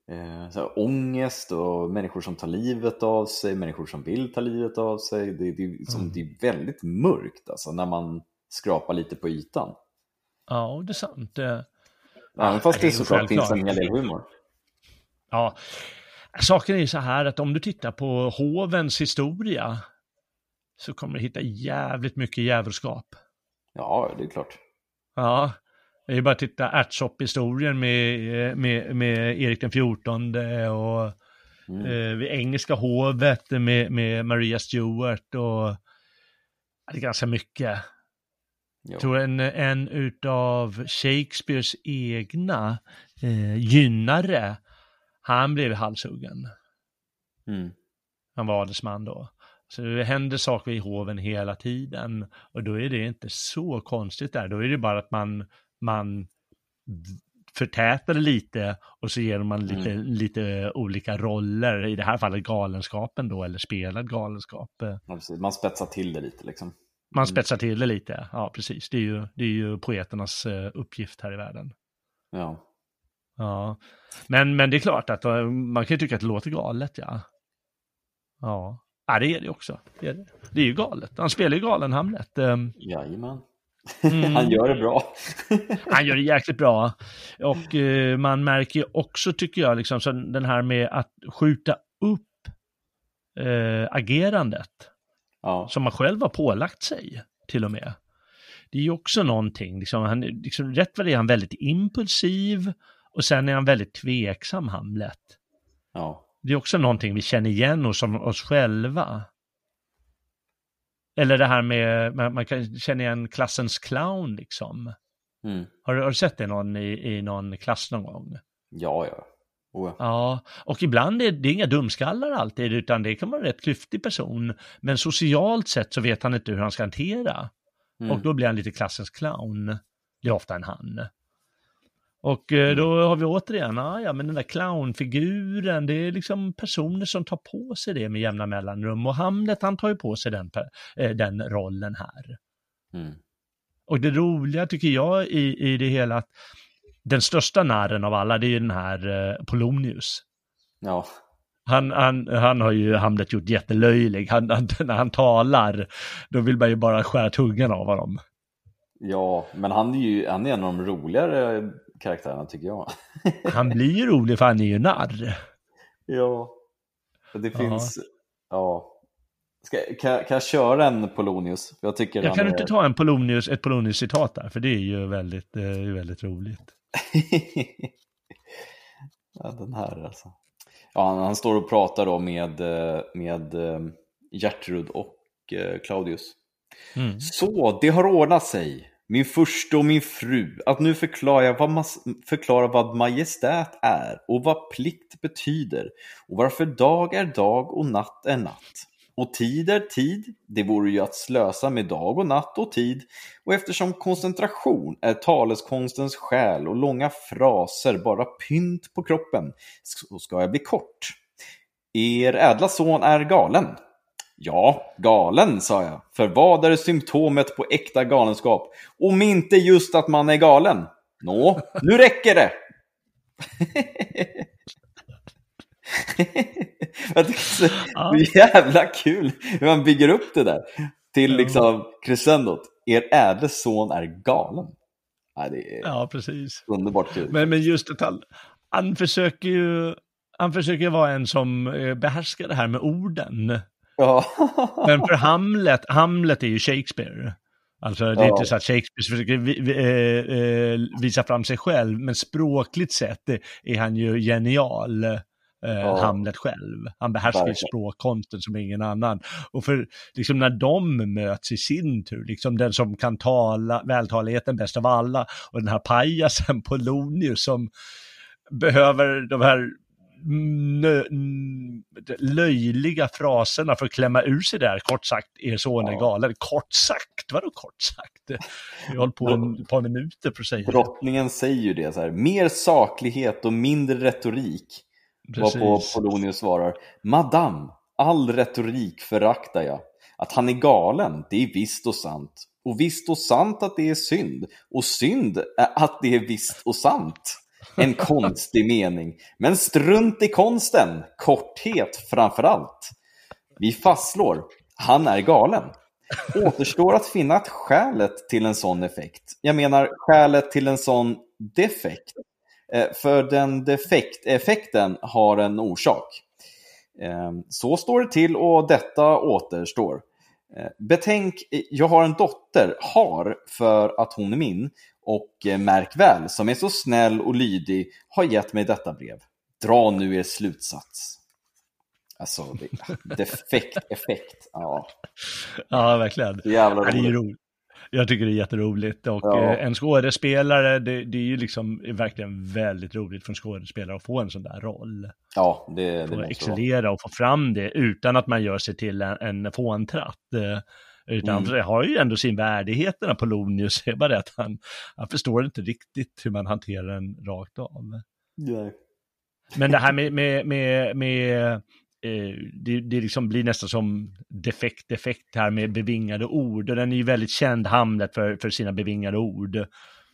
eh, så här, ångest och människor som tar livet av sig, människor som vill ta livet av sig. Det, det, som, mm. det är väldigt mörkt alltså, när man skrapar lite på ytan. Ja, det är sant. Även fast det, det såklart finns en hel del humor. Ja, saken är ju så här att om du tittar på hovens historia så kommer du hitta jävligt mycket djävulskap. Ja, det är klart. Ja, det är bara att titta ärtsopphistorien med, med, med Erik den XIV och mm. eh, vid engelska hovet med, med Maria Stuart och det är ganska mycket. Jo. Jag tror en, en utav Shakespeares egna eh, gynnare, han blev halshuggen. Mm. Han var adelsman då. Så det händer saker i hoven hela tiden och då är det inte så konstigt där. Då är det bara att man man förtätar det lite och så ger man lite, mm. lite olika roller, i det här fallet galenskapen då, eller spelad galenskap. Ja, man spetsar till det lite liksom. Man mm. spetsar till det lite, ja precis. Det är ju, det är ju poeternas uh, uppgift här i världen. Ja. Ja, men, men det är klart att uh, man kan ju tycka att det låter galet, ja. Ja, ja det är det också. Det är, det. det är ju galet. Han spelar ju galen Hamlet. Um, Jajamän. Mm. [laughs] Han gör det bra. [laughs] han gör det jäkligt bra. Och uh, man märker också, tycker jag, liksom, så den här med att skjuta upp uh, agerandet. Ja. Som man själv har pålagt sig, till och med. Det är ju också någonting, liksom, han, liksom, rätt vad det är han väldigt impulsiv och sen är han väldigt tveksam, Hamlet. Ja. Det är också någonting vi känner igen hos oss själva. Eller det här med, man, kan känna igen klassens clown liksom. Mm. Har, har, du sett det någon i, i någon klass någon gång? Ja, ja. Oh. Ja, och ibland är det inga dumskallar alltid, utan det kan vara en rätt klyftig person. Men socialt sett så vet han inte hur han ska hantera. Mm. Och då blir han lite klassens clown. Det är ofta en han. Och eh, då mm. har vi återigen, ah, ja men den där clownfiguren, det är liksom personer som tar på sig det med jämna mellanrum. Och Hamlet han tar ju på sig den, eh, den rollen här. Mm. Och det roliga tycker jag i, i det hela, att den största narren av alla, det är ju den här eh, Polonius. Ja. Han, han, han har ju Hamlet gjort jättelöjlig. Han, han, [laughs] när han talar, då vill man ju bara skära tungan av honom. Ja, men han är ju han är en av de roligare karaktärerna tycker jag. [laughs] Han blir ju rolig för han är ju narr. Ja, det finns, ja. Ska, kan, kan jag köra en Polonius? Jag, tycker jag kan är... inte ta en Polonius, ett Polonius-citat där? För det är ju väldigt, eh, väldigt roligt. [laughs] ja, den här alltså. Ja, han, han, står och pratar då med, eh, med eh, Gertrud och Claudius. Mm. Så, det har ordnat sig min furste och min fru, att nu förklara vad, förklara vad majestät är och vad plikt betyder och varför dag är dag och natt är natt. Och tid är tid, det vore ju att slösa med dag och natt och tid. Och eftersom koncentration är taleskonstens själ och långa fraser bara pynt på kroppen, så ska jag bli kort. Er ädla son är galen, Ja, galen, sa jag. För vad är symptomet på äkta galenskap? Om inte just att man är galen? Nå, nu räcker det! [laughs] jag tycker det är jävla kul hur man bygger upp det där till liksom crescendot. Er ädle son är galen. Ja, det är ja precis. Underbart kul. Men, men just han, han försöker ju han försöker vara en som eh, behärskar det här med orden. Ja. [laughs] Men för Hamlet, Hamlet är ju Shakespeare. Alltså det är ja. inte så att Shakespeare försöker eh, eh, visa fram sig själv, men språkligt sett är han ju genial. Eh, ja. Hamlet själv. Han behärskar ju språkkonsten som ingen annan. Och för liksom när de möts i sin tur, liksom den som kan tala vältaligheten bäst av alla och den här pajasen Polonius som behöver de här löjliga fraserna för att klämma ur sig där, kort sagt, er son är galen. Kort sagt, vadå kort sagt? Vi har hållit på en par minuter för att säga Drottningen säger ju det så här, mer saklighet och mindre retorik. Precis. Varpå Polonius svarar, Madame, all retorik föraktar jag. Att han är galen, det är visst och sant. Och visst och sant att det är synd. Och synd är att det är visst och sant. En konstig mening. Men strunt i konsten. Korthet framför allt. Vi fastslår, han är galen. Återstår att finna ett skälet till en sån effekt. Jag menar skälet till en sån defekt. Eh, för den defekt-effekten har en orsak. Eh, så står det till och detta återstår. Eh, betänk, jag har en dotter, har, för att hon är min, och eh, märk väl, som är så snäll och lydig, har gett mig detta brev. Dra nu er slutsats. Alltså, defekt effekt. Ja. ja, verkligen. Jävla roligt. Det är roligt. Jag tycker det är jätteroligt och ja. Eh, en skådespelare, det, det, är ju liksom verkligen väldigt roligt för en skådespelare att få en sån där roll. Ja, det, det måste excellera och få fram det utan att man gör sig till en, en fåntratt. Utan mm. det har ju ändå sin värdighet den här Polonius. [laughs] Det är bara det att han, han förstår inte riktigt hur man hanterar den rakt av. Nej. Men det här [laughs] med, med, med, med eh, det, det liksom blir nästan som defekt defekt här med bevingade ord. Och den är ju väldigt känd, Hamlet, för, för sina bevingade ord.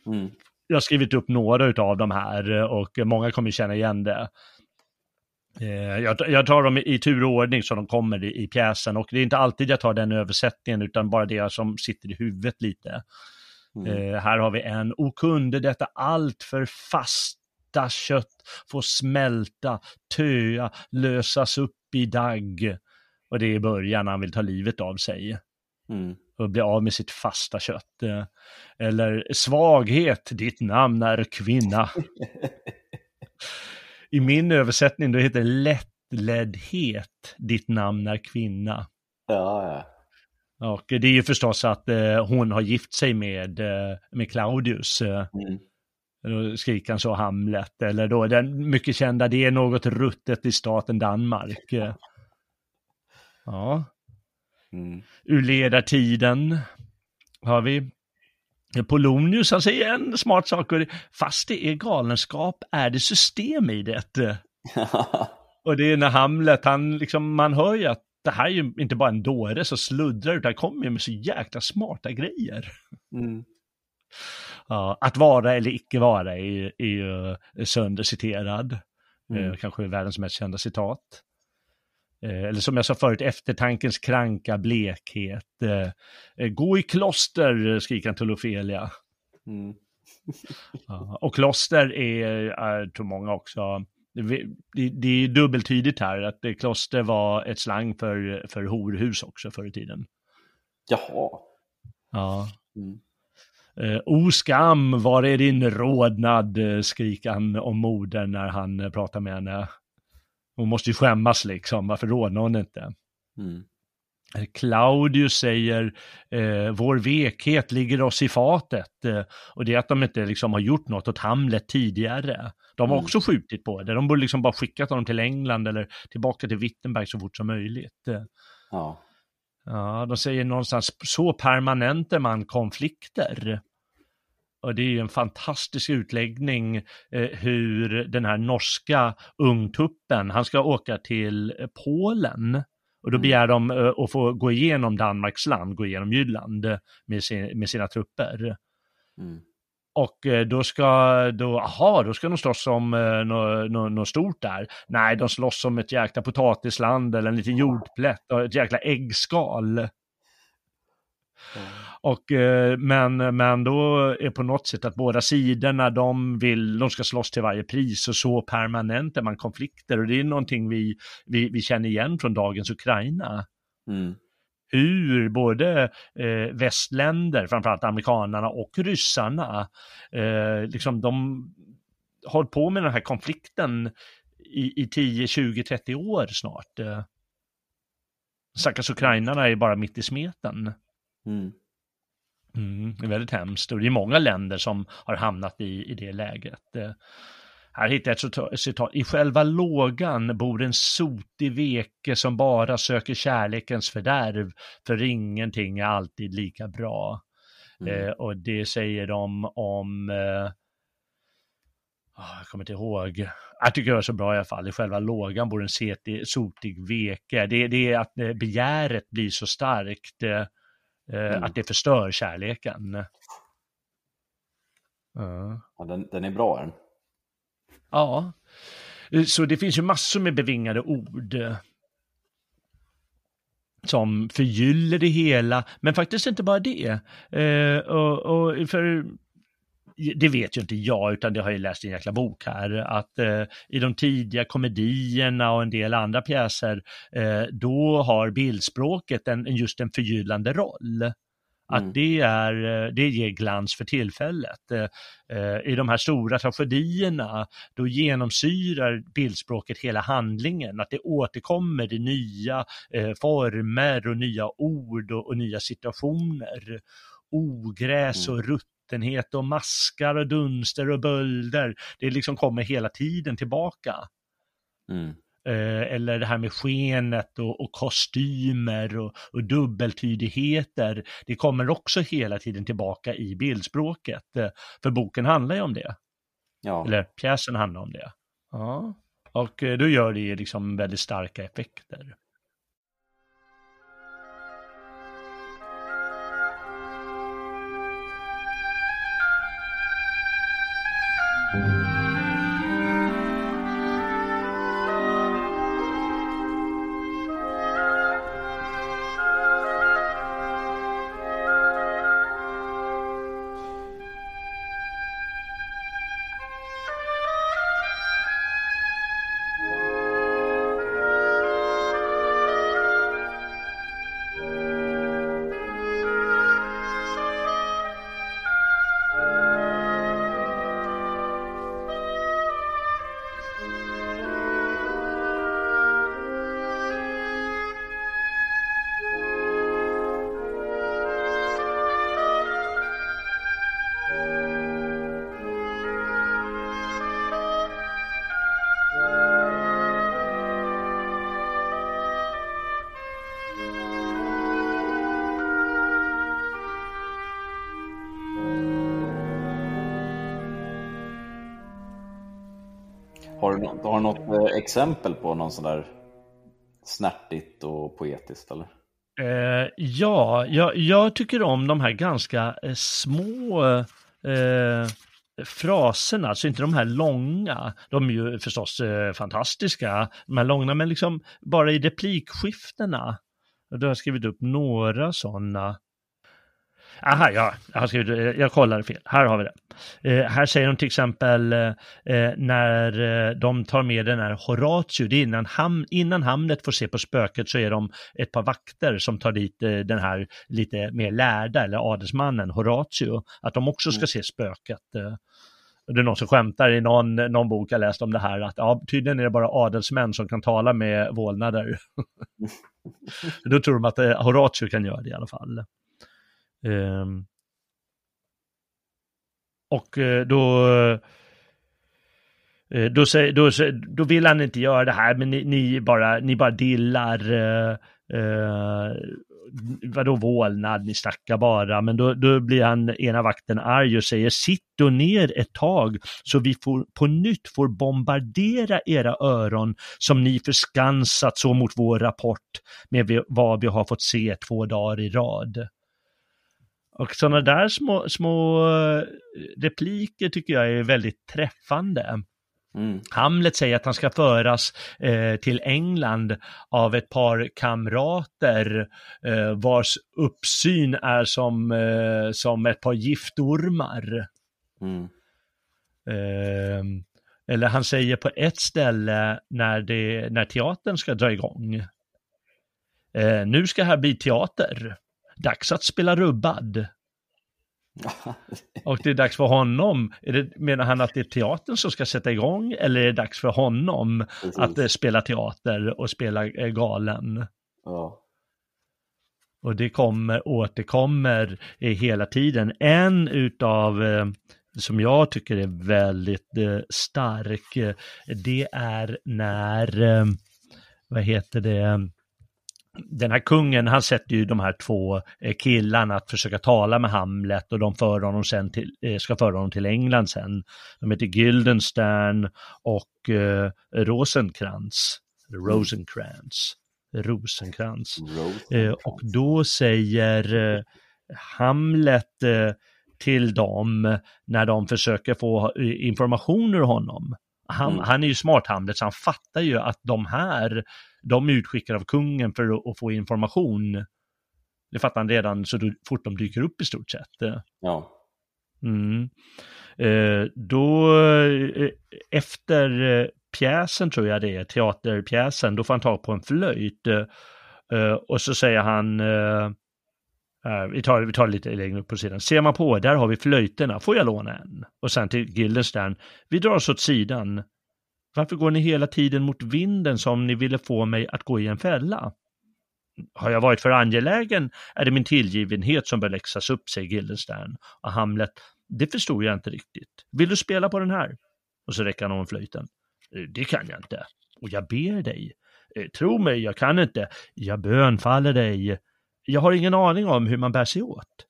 Mm. Jag har skrivit upp några av de här och många kommer känna igen det. Eh, jag, tar dem i tur och ordning så de kommer i, pjäsen och det är inte alltid jag tar den översättningen utan bara det som sitter i huvudet lite. Mm. Eh, här har vi en, O kunde detta allt för fasta kött få smälta, töa, lösas upp i dagg. Och det är i början han vill ta livet av sig. Mm. Och bli av med sitt fasta kött. Eh, eller svaghet, ditt namn är kvinna. [laughs] i min översättning då heter det lättleddhet, ditt namn är kvinna. Ja, ja. Och det är ju förstås att eh, hon har gift sig med, eh, med Claudius. Eh, mm. Då skriker han så Hamlet. Eller då den mycket kända, det är något ruttet i staten Danmark. Eh, ja. Mm. Ur ledartiden har vi Polonius, han säger en smart sak, fast det är galenskap är det system i det. [laughs] och det är när Hamlet, han liksom, man hör ju att det här är ju inte bara en dåre som sluddrar, utan kommer ju med så jäkla smarta grejer. Mm. Ja, att vara eller icke vara är, är ju sönderciterad. Mm. Eh, kanske världens mest kända citat. Eh, eller som jag sa förut, eftertankens kranka blekhet. Eh, eh, gå i kloster, skriker han till Ofelia. Mm. [laughs] och kloster är, är, tror många också, det, det är dubbeltydigt här, att kloster var ett slang för, för horhus också förr i tiden. Jaha. Ja. Mm. Eh, o skam, var är din rodnad, skriker han om modern när han pratar med henne. Hon måste ju skämmas liksom, varför rådnar hon inte? Mm. Claudius säger, eh, vår vekhet ligger oss i fatet. Eh, och det är att de inte liksom har gjort något åt Hamlet tidigare. De har mm. också skjutit på det. De borde liksom bara skickat honom till England eller tillbaka till Wittenberg så fort som möjligt. Eh, ja. Ja, de säger någonstans, så permanenter man konflikter. Och det är en fantastisk utläggning eh, hur den här norska ungtuppen, han ska åka till Polen. Och då mm. begär de eh, att få gå igenom Danmarks land, gå igenom Jylland eh, med, sin, med sina trupper. Mm. Och eh, då ska, då, aha, då ska de slåss om eh, något no, no stort där. Nej, de slåss om ett jäkla potatisland eller en liten jordplätt och ett jäkla äggskal. Mm. Och, eh, men, men då är på något sätt att båda sidorna, de vill, de ska slåss till varje pris och så permanent är man konflikter och det är någonting vi, vi, vi känner igen från dagens Ukraina. Mm. Hur både eh, västländer, framförallt amerikanerna och ryssarna, eh, liksom de har på med den här konflikten i, i 10, 20, 30 år snart. Eh. Stackars ukrainarna är bara mitt i smeten. Mm. Mm, det är väldigt hemskt och det är många länder som har hamnat i, i det läget. Eh, här hittar jag ett citat. I själva lågan bor en sotig veke som bara söker kärlekens fördärv, för ingenting är alltid lika bra. Mm. Eh, och det säger de om, eh, oh, jag kommer inte ihåg, jag tycker det var så bra i alla fall, i själva lågan bor en sotig veke. Det, det är att eh, begäret blir så starkt, Eh, mm. Att det förstör kärleken. Ja, den, den är bra den. Ja, eh, så det finns ju massor med bevingade ord eh, som förgyller det hela, men faktiskt inte bara det. Eh, och, och, för det vet ju inte jag, utan det har jag läst i en jäkla bok här, att eh, i de tidiga komedierna och en del andra pjäser, eh, då har bildspråket en, just en förgyllande roll. Att mm. det, är, eh, det ger glans för tillfället. Eh, eh, I de här stora tragedierna, då genomsyrar bildspråket hela handlingen, att det återkommer i nya former och nya ord och, och nya situationer. Ogräs och mm. rutt nättenhet och maskar och dunster och bölder. Det liksom kommer hela tiden tillbaka. Mm. Eh, eller det här med skenet och, och kostymer och, och, dubbeltydigheter. Det kommer också hela tiden tillbaka i bildspråket. Eh, för boken handlar ju om det. Ja. Eller pjäsen handlar om det. Ja. Och eh, då gör det liksom väldigt starka effekter. Har exempel på någon sån där snärtigt och poetiskt eller? Eh, ja, jag, jag, tycker om de här ganska eh, små eh, fraserna, alltså inte de här långa, de är ju förstås eh, fantastiska, de här långa, men liksom bara i replikskiftena. Då har jag skrivit upp några sådana. Aha, ja, jag, har skrivit, eh, jag kollade fel. Här har vi det. Eh, här säger de till exempel eh, när eh, de tar med den här Horatio, det är innan, ham, innan Hamlet får se på spöket så är de ett par vakter som tar dit eh, den här lite mer lärda, eller adelsmannen Horatio, att de också ska mm. se spöket. Eh. Det är någon som skämtar i någon, någon bok jag läst om det här, att ja, tydligen är det bara adelsmän som kan tala med vålnader. [laughs] Då tror de att eh, Horatio kan göra det i alla fall. Um, och eh, då eh, eh, då, säger, då, då, vill han inte göra det här, men ni, ni bara, ni bara dillar. Eh, vadå vålnad, ni snackar bara, men då, då blir han, ena vakten arg och säger sitt då ner ett tag så vi får, på nytt får bombardera era öron som ni förskansat så mot vår rapport med vad vi har fått se två dagar i rad. Och sådana där små, små eh, repliker tycker jag är väldigt träffande. Mm. Hamlet säger att han ska föras eh, till England av ett par kamrater eh, vars uppsyn är som, eh, som ett par giftormar. Mm. Ehm, eller han säger på ett ställe när, det, när teatern ska dra igång. Eh, nu ska här bli teater. Dags att spela rubbad. [laughs] Och det är dags för honom. Det, menar han att det är teatern som ska sätta igång eller är det dags för honom Precis. att eh, spela teater och spela eh, galen? Ja. Och det kommer, återkommer eh, hela tiden. En utav som jag tycker är väldigt stark, det är när, vad heter det, den här kungen, han sätter ju de här två eh, killarna att försöka tala med Hamlet och de för honom sen till, eh, ska föra honom till England sen. De heter Guildenstern och eh, Rosenkrantz. Rosenkrantz. Rosenkrantz. Eh, och då säger eh, Hamlet eh, till dem när de försöker få information ur honom. Han, mm. han är ju smart Hamlet så han fattar ju att de här de är utskickade av kungen för att få information. Det fattar han redan så fort de dyker upp i stort sett. Ja. Mm. Eh, då, eh, efter eh, pjäsen tror jag det är, teaterpjäsen, då får han tag på en flöjt. Eh, och så säger han, Eh, vi, tar, vi tar lite längre upp på sidan, ser man på, där har vi flöjterna, får jag låna en? Och sen till Gildenstern, vi drar oss åt sidan, varför går ni hela tiden mot vinden som ni ville få mig att gå i en fälla? Har jag varit för angelägen är det min tillgivenhet som bör läxas upp, säger Gildenstern. Och Hamlet, det förstod jag inte riktigt. Vill du spela på den här? Och så räcker han om flöjten. Eh, det kan jag inte. Och jag ber dig. Eh, tro mig, jag kan inte. Jag bönfaller dig. Jag har ingen aning om hur man bär sig åt.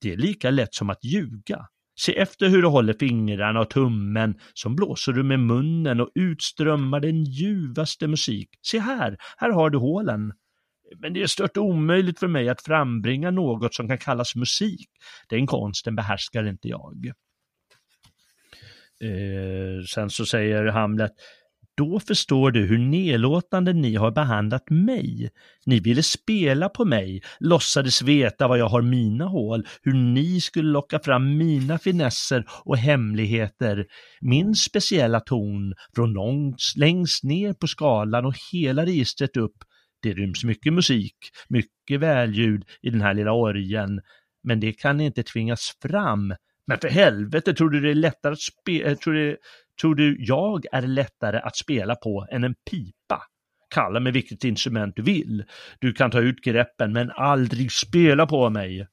Det är lika lätt som att ljuga. Se efter hur du håller fingrarna och tummen, som blåser du med munnen och utströmmar den ljuvaste musik. Se här, här har du hålen. Men det är stört omöjligt för mig att frambringa något som kan kallas musik. Den konsten behärskar inte jag. Eh, sen så säger Hamlet, då förstår du hur nedlåtande ni har behandlat mig. Ni ville spela på mig, låtsades veta vad jag har mina hål, hur ni skulle locka fram mina finesser och hemligheter. Min speciella ton från långt, längst ner på skalan och hela registret upp. Det ryms mycket musik, mycket välljud i den här lilla orgen, men det kan inte tvingas fram men för helvete, tror du det är lättare att spela, eh, tror du Tror du jag är lättare att spela på än en pipa? Kalla mig vilket instrument du vill. Du kan ta ut greppen men aldrig spela på mig.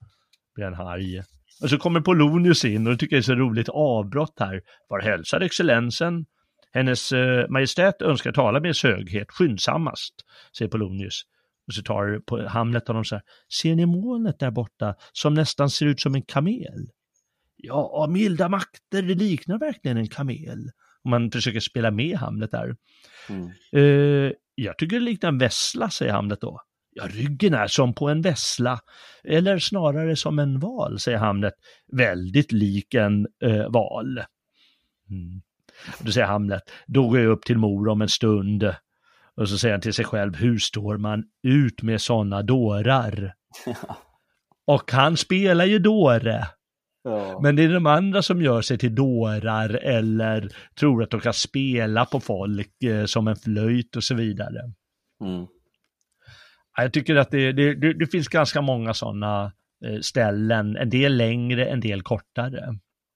Blir han arg. Och så kommer Polonius in och det tycker jag är så roligt avbrott här. Var hälsar excellensen? Hennes eh, majestät önskar tala med höghet skyndsammast, säger Polonius. Och så tar Hamlet honom så här, ser ni molnet där borta som nästan ser ut som en kamel? Ja, milda makter, det liknar verkligen en kamel. Om man försöker spela med Hamlet där. Mm. Uh, jag tycker det liknar en vessla, säger Hamlet då. Ja, ryggen är som på en vessla, eller snarare som en val, säger Hamlet, väldigt lik en eh, val. Mm. Då säger Hamlet, då går jag upp till mor om en stund. Och så säger han till sig själv, hur står man ut med sådana dårar? [laughs] Och han spelar ju dåre. Ja. Men det är de andra som gör sig till dårar eller tror att de kan spela på folk eh, som en flöjt och så vidare. Mm. Jag tycker att det, det, det, det finns ganska många sådana eh, ställen, en del längre, en del kortare.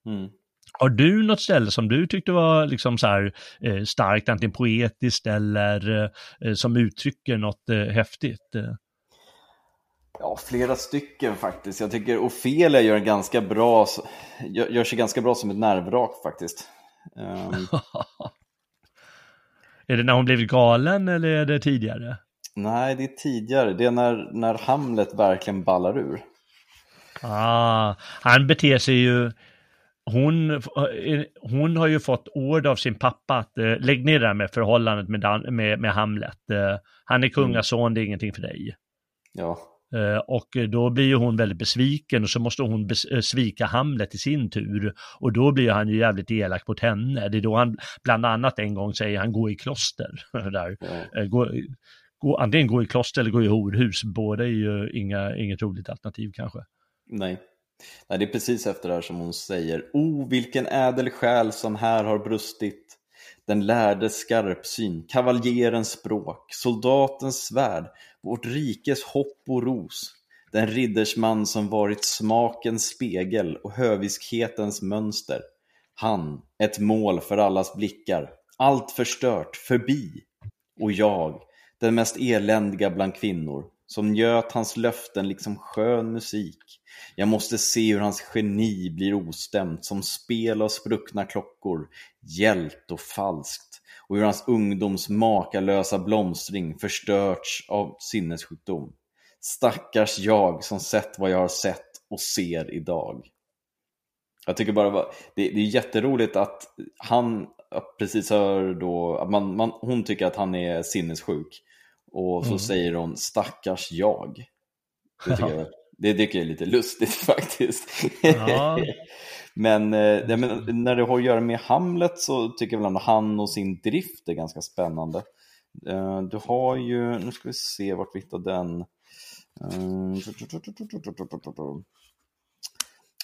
Mm. Har du något ställe som du tyckte var liksom så här, eh, starkt, antingen poetiskt eller eh, som uttrycker något eh, häftigt? Ja, flera stycken faktiskt. Jag tycker Ofelia gör, en ganska bra, gör, gör sig ganska bra som ett nervvrak faktiskt. Um... [laughs] är det när hon blivit galen eller är det tidigare? Nej, det är tidigare. Det är när, när Hamlet verkligen ballar ur. Ah, han beter sig ju... Hon, hon har ju fått ord av sin pappa att eh, lägg ner det här med förhållandet med, med, med Hamlet. Eh, han är kungason, mm. det är ingenting för dig. Ja. Eh, och då blir ju hon väldigt besviken och så måste hon eh, svika Hamlet i sin tur. Och då blir han ju jävligt elak mot henne. Det är då han bland annat en gång säger han gå i kloster. [laughs] Där. Eh, gå, gå, antingen gå i kloster eller gå i horhus. Båda är ju inga, inget roligt alternativ kanske. Nej. Nej, det är precis efter det här som hon säger O, oh, vilken ädel själ som här har brustit den lärde skarpsyn, kavaljerens språk, soldatens svärd, vårt rikes hopp och ros, den riddersman som varit smakens spegel och höviskhetens mönster. Han, ett mål för allas blickar, allt förstört, förbi. Och jag, den mest eländiga bland kvinnor, som njöt hans löften liksom skön musik. Jag måste se hur hans geni blir ostämt som spel av spruckna klockor, gällt och falskt och hur hans ungdoms makalösa blomstring förstörts av sinnessjukdom. Stackars jag som sett vad jag har sett och ser idag. Jag tycker bara det, det är jätteroligt att han precis hör då, att man, man, hon tycker att han är sinnessjuk och så mm. säger hon stackars jag. Det tycker, jag, det tycker jag är lite lustigt [laughs] faktiskt. Ja men, eh, men, när det har att göra med Hamlet så tycker jag väl ändå han och sin drift är ganska spännande. Eh, du har ju, nu ska vi se vart vi hittar den. Eh,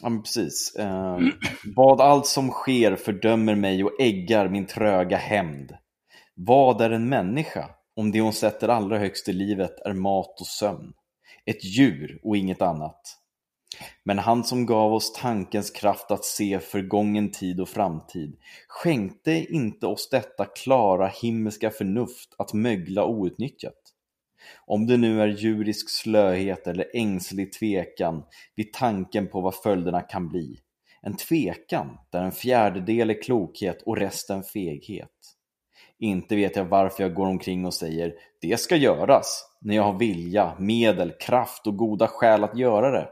ja, men precis. Eh, vad allt som sker fördömer mig och äggar min tröga hämnd. Vad är en människa? om det hon sätter allra högst i livet är mat och sömn. Ett djur och inget annat. Men han som gav oss tankens kraft att se förgången tid och framtid skänkte inte oss detta klara himmelska förnuft att mögla outnyttjat. Om det nu är djurisk slöhet eller ängslig tvekan vid tanken på vad följderna kan bli. En tvekan där en fjärdedel är klokhet och resten feghet. Inte vet jag varför jag går omkring och säger det ska göras när jag har vilja, medel, kraft och goda skäl att göra det.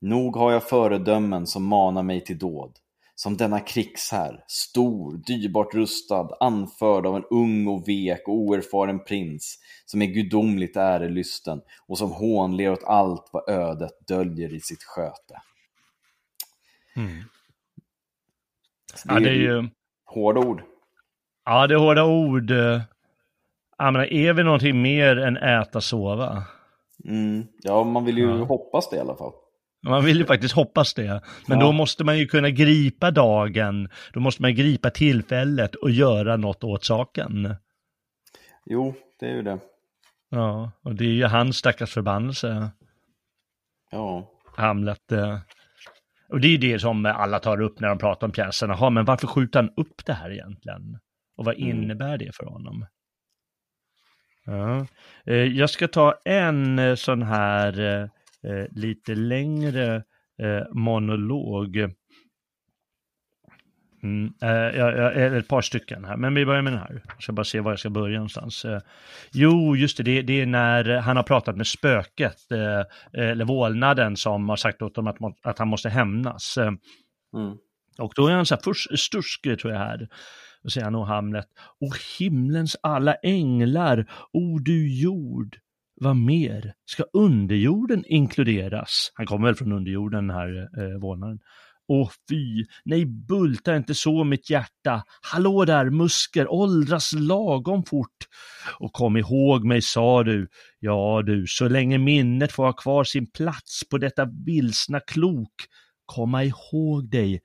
Nog har jag föredömen som manar mig till dåd. Som denna krigshär, stor, dyrbart rustad, anförd av en ung och vek och oerfaren prins som är gudomligt ärelysten och som hånler åt allt vad ödet döljer i sitt sköte. Mm. Ja, det är ju... Hårda ord. Ja, det är hårda ord. Jag menar, är vi någonting mer än äta, sova? Mm. Ja, man vill ju ja. hoppas det i alla fall. Man vill ju faktiskt hoppas det. Men ja. då måste man ju kunna gripa dagen. Då måste man gripa tillfället och göra något åt saken. Jo, det är ju det. Ja, och det är ju hans stackars förbannelse. Ja. Hamlet. Eh. Och det är ju det som alla tar upp när de pratar om pjäsen. Jaha, men varför skjuter han upp det här egentligen? Och vad mm. innebär det för honom? Ja. Eh, jag ska ta en eh, sån här eh, lite längre monolog. Mm, jag, jag, ett par stycken här, men vi börjar med den här. Jag ska bara se var jag ska börja någonstans. Jo, just det, det, det är när han har pratat med spöket, eller vålnaden, som har sagt åt honom att, att han måste hämnas. Mm. Och då är han så här, först stursk tror jag här. Då säger han och Hamlet, O himlens alla änglar, o du jord, vad mer? Ska underjorden inkluderas? Han kommer väl från underjorden, den här eh, vålnaden. Åh fy, nej bulta inte så mitt hjärta. Hallå där musker, åldras lagom fort. Och kom ihåg mig sa du, ja du, så länge minnet får ha kvar sin plats på detta vilsna klok. Komma ihåg dig,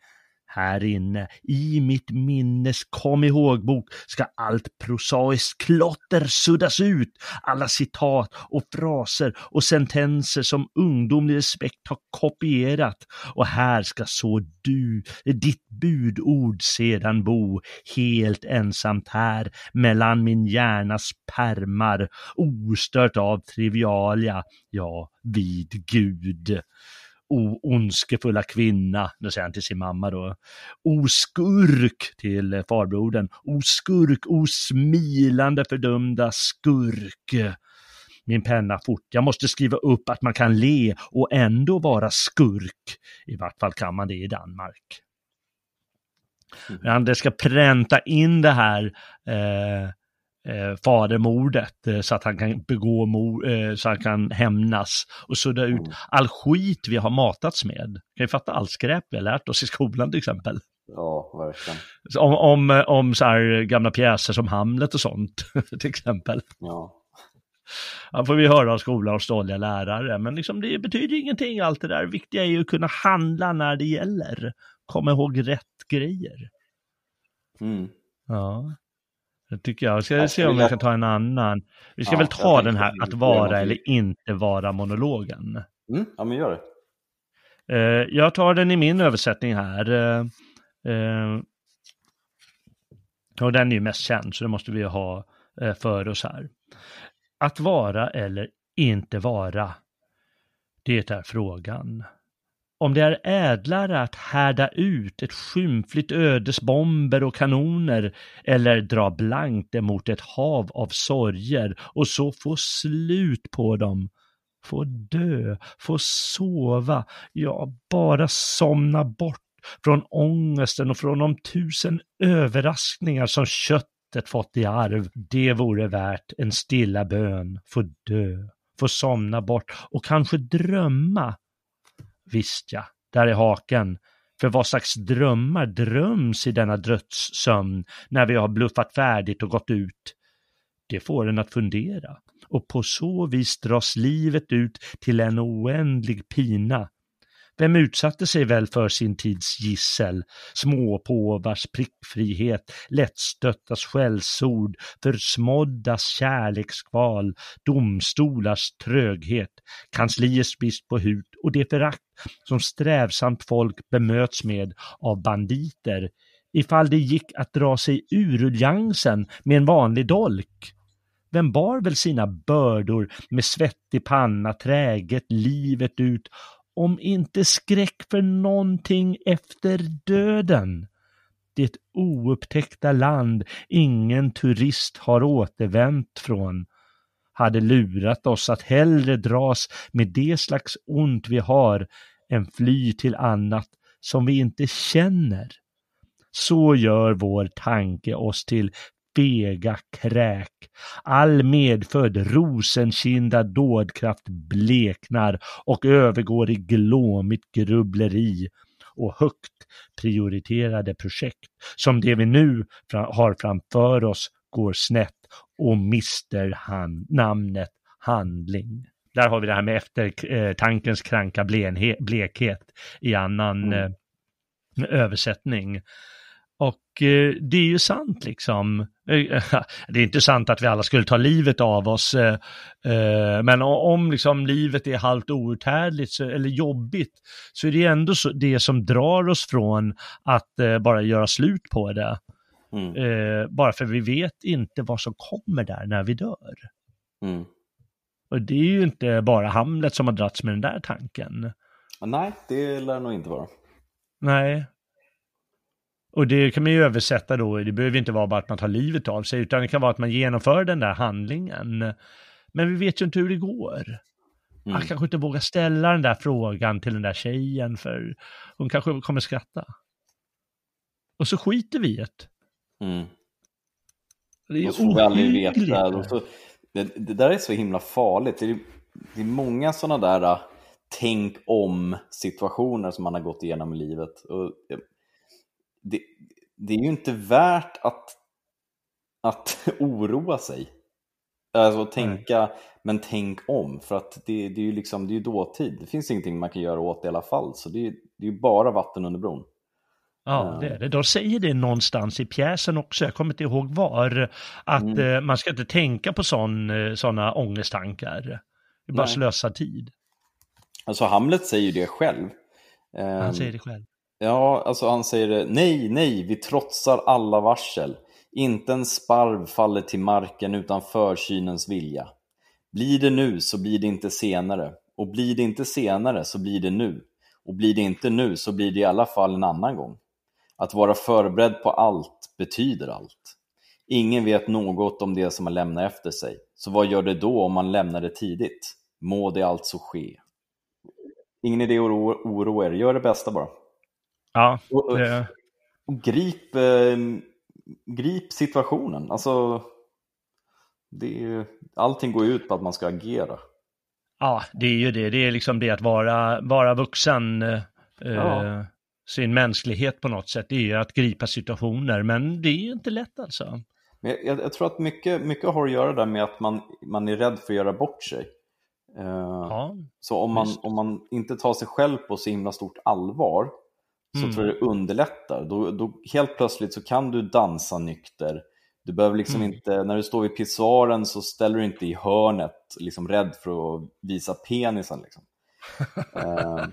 här inne, i mitt minnes kom ihåg-bok ska allt prosaiskt klotter suddas ut, alla citat och fraser och sentenser som ungdomlig respekt har kopierat. Och här ska så du, ditt budord sedan bo, helt ensamt här, mellan min hjärnas pärmar, ostört av trivialia, ja, vid Gud o ondskefulla kvinna, nu säger han till sin mamma då, o skurk till farbrodern, o skurk, o smilande fördömda skurk. Min penna fort, jag måste skriva upp att man kan le och ändå vara skurk. I vart fall kan man det i Danmark. Mm. Det ska pränta in det här eh, eh, fadermordet eh, så att han kan begå mord, eh, så han kan hämnas och sudda ut mm. all skit vi har matats med. Kan ju fatta all skräp vi har lärt oss i skolan till exempel. Ja, verkligen. Om, om, om så här gamla pjäser som Hamlet och sånt [laughs] till exempel. Ja. Ja, får vi höra av skolan och ståliga lärare, men liksom det betyder ingenting allt det där. Viktiga är ju att kunna handla när det gäller. Komma ihåg rätt grejer. Mm. Ja. Det tycker jag. Ska jag se om jag kan ta en annan. Vi ska ja, väl ta den här att vara eller inte vara monologen. Mm, ja, men gör det. Uh, jag tar den i min översättning här. Uh, uh, och den är ju mest känd, så det måste vi ha för oss här. Att vara eller inte vara, det är frågan. Om det är ädlare att härda ut ett skymfligt ödes bomber och kanoner eller dra blankt emot ett hav av sorger och så få slut på dem, få dö, få sova, ja, bara somna bort från ångesten och från de tusen överraskningar som köttet fått i arv. Det vore värt en stilla bön, få dö, få somna bort och kanske drömma Visst ja, där är haken. För vad slags drömmar dröms i denna dröttssömn, när vi har bluffat färdigt och gått ut? Det får en att fundera. Och på så vis dras livet ut till en oändlig pina vem utsatte sig väl för sin tids gissel, småpåvars prickfrihet, lättstöttas skällsord, försmåddas kärlekskval, domstolars tröghet, kansliers brist på hut och det förakt som strävsamt folk bemöts med av banditer, ifall det gick att dra sig ur ruljansen med en vanlig dolk. Vem bar väl sina bördor med svettig panna träget livet ut om inte skräck för någonting efter döden. Det oupptäckta land ingen turist har återvänt från hade lurat oss att hellre dras med det slags ont vi har än fly till annat som vi inte känner. Så gör vår tanke oss till fega kräk. All medfödd rosenkindad dådkraft bleknar och övergår i glåmigt grubbleri och högt prioriterade projekt som det vi nu har framför oss går snett och mister han namnet handling. Där har vi det här med eftertankens eh, kranka blekhet i annan mm. eh, översättning. Och eh, det är ju sant liksom. Eh, [laughs] det är inte sant att vi alla skulle ta livet av oss, eh, eh men om liksom livet är halvt outhärdligt eller jobbigt så är det ändå det som drar oss från att bara göra slut på det. Mm. Bara för vi vet inte vad som kommer där när vi dör. Mm. Och det är ju inte bara Hamlet som har dragits med den där tanken. Nej, det lär nog inte vara. Nej, och det kan man ju översätta då, det behöver inte vara bara att man tar livet av sig, utan det kan vara att man genomför den där handlingen. Men vi vet ju inte hur det går. Mm. Kanske inte vågar ställa den där frågan till den där tjejen, för hon kanske kommer skratta. Och så skiter vi i det. Mm. Det är. Och så, Det, det där är så himla farligt. Det är, det är många sådana där uh, tänk om situationer som man har gått igenom i livet. Och det, det är ju inte värt att, att [laughs] oroa sig. Alltså tänka, Nej. men tänk om. För att det, det är ju liksom, det är dåtid. Det finns ingenting man kan göra åt det i alla fall. Så det, det är ju bara vatten under bron. Ja, det är det. De säger det någonstans i pjäsen också, jag kommer inte ihåg var, att mm. Eh, man ska inte tänka på sådana eh, ångesttankar. Det är bara Nej. slösa tid. Alltså Hamlet säger ju det själv. Han säger det själv. Ja, alltså han säger nej, nej, vi trotsar alla varsel. Inte en sparv faller till marken utan försynens vilja. Blir det nu så blir det inte senare. Och blir det inte senare så blir det nu. Och blir det inte nu så blir det i alla fall en annan gång. Att vara förberedd på allt betyder allt. Ingen vet något om det som man lämnar efter sig. Så vad gör det då om man lämnar det tidigt? Må det alltså ske. Ingen idé att oroa er, gör det bästa bara. Ja, och, och, grip, eh, grip situationen. Alltså, det är, allting går ut på att man ska agera. Ja, det är ju det. Det är liksom det att vara, vara vuxen. Eh, ja. sin mänsklighet på något sätt. Det är ju att gripa situationer, men det är inte lätt alltså. Jag, jag, jag, tror att mycket, mycket har att göra där med att man, man är rädd för att göra bort sig. Uh, ja, så om man, om man inte tar sig själv på så himla stort allvar så mm. tror jag det underlättar. Då, då, helt plötsligt så kan du dansa nykter. Du behöver liksom mm. inte, när du står vid pissoaren så ställer du inte i hörnet, liksom rädd för att visa penisen. Liksom. uh, [laughs]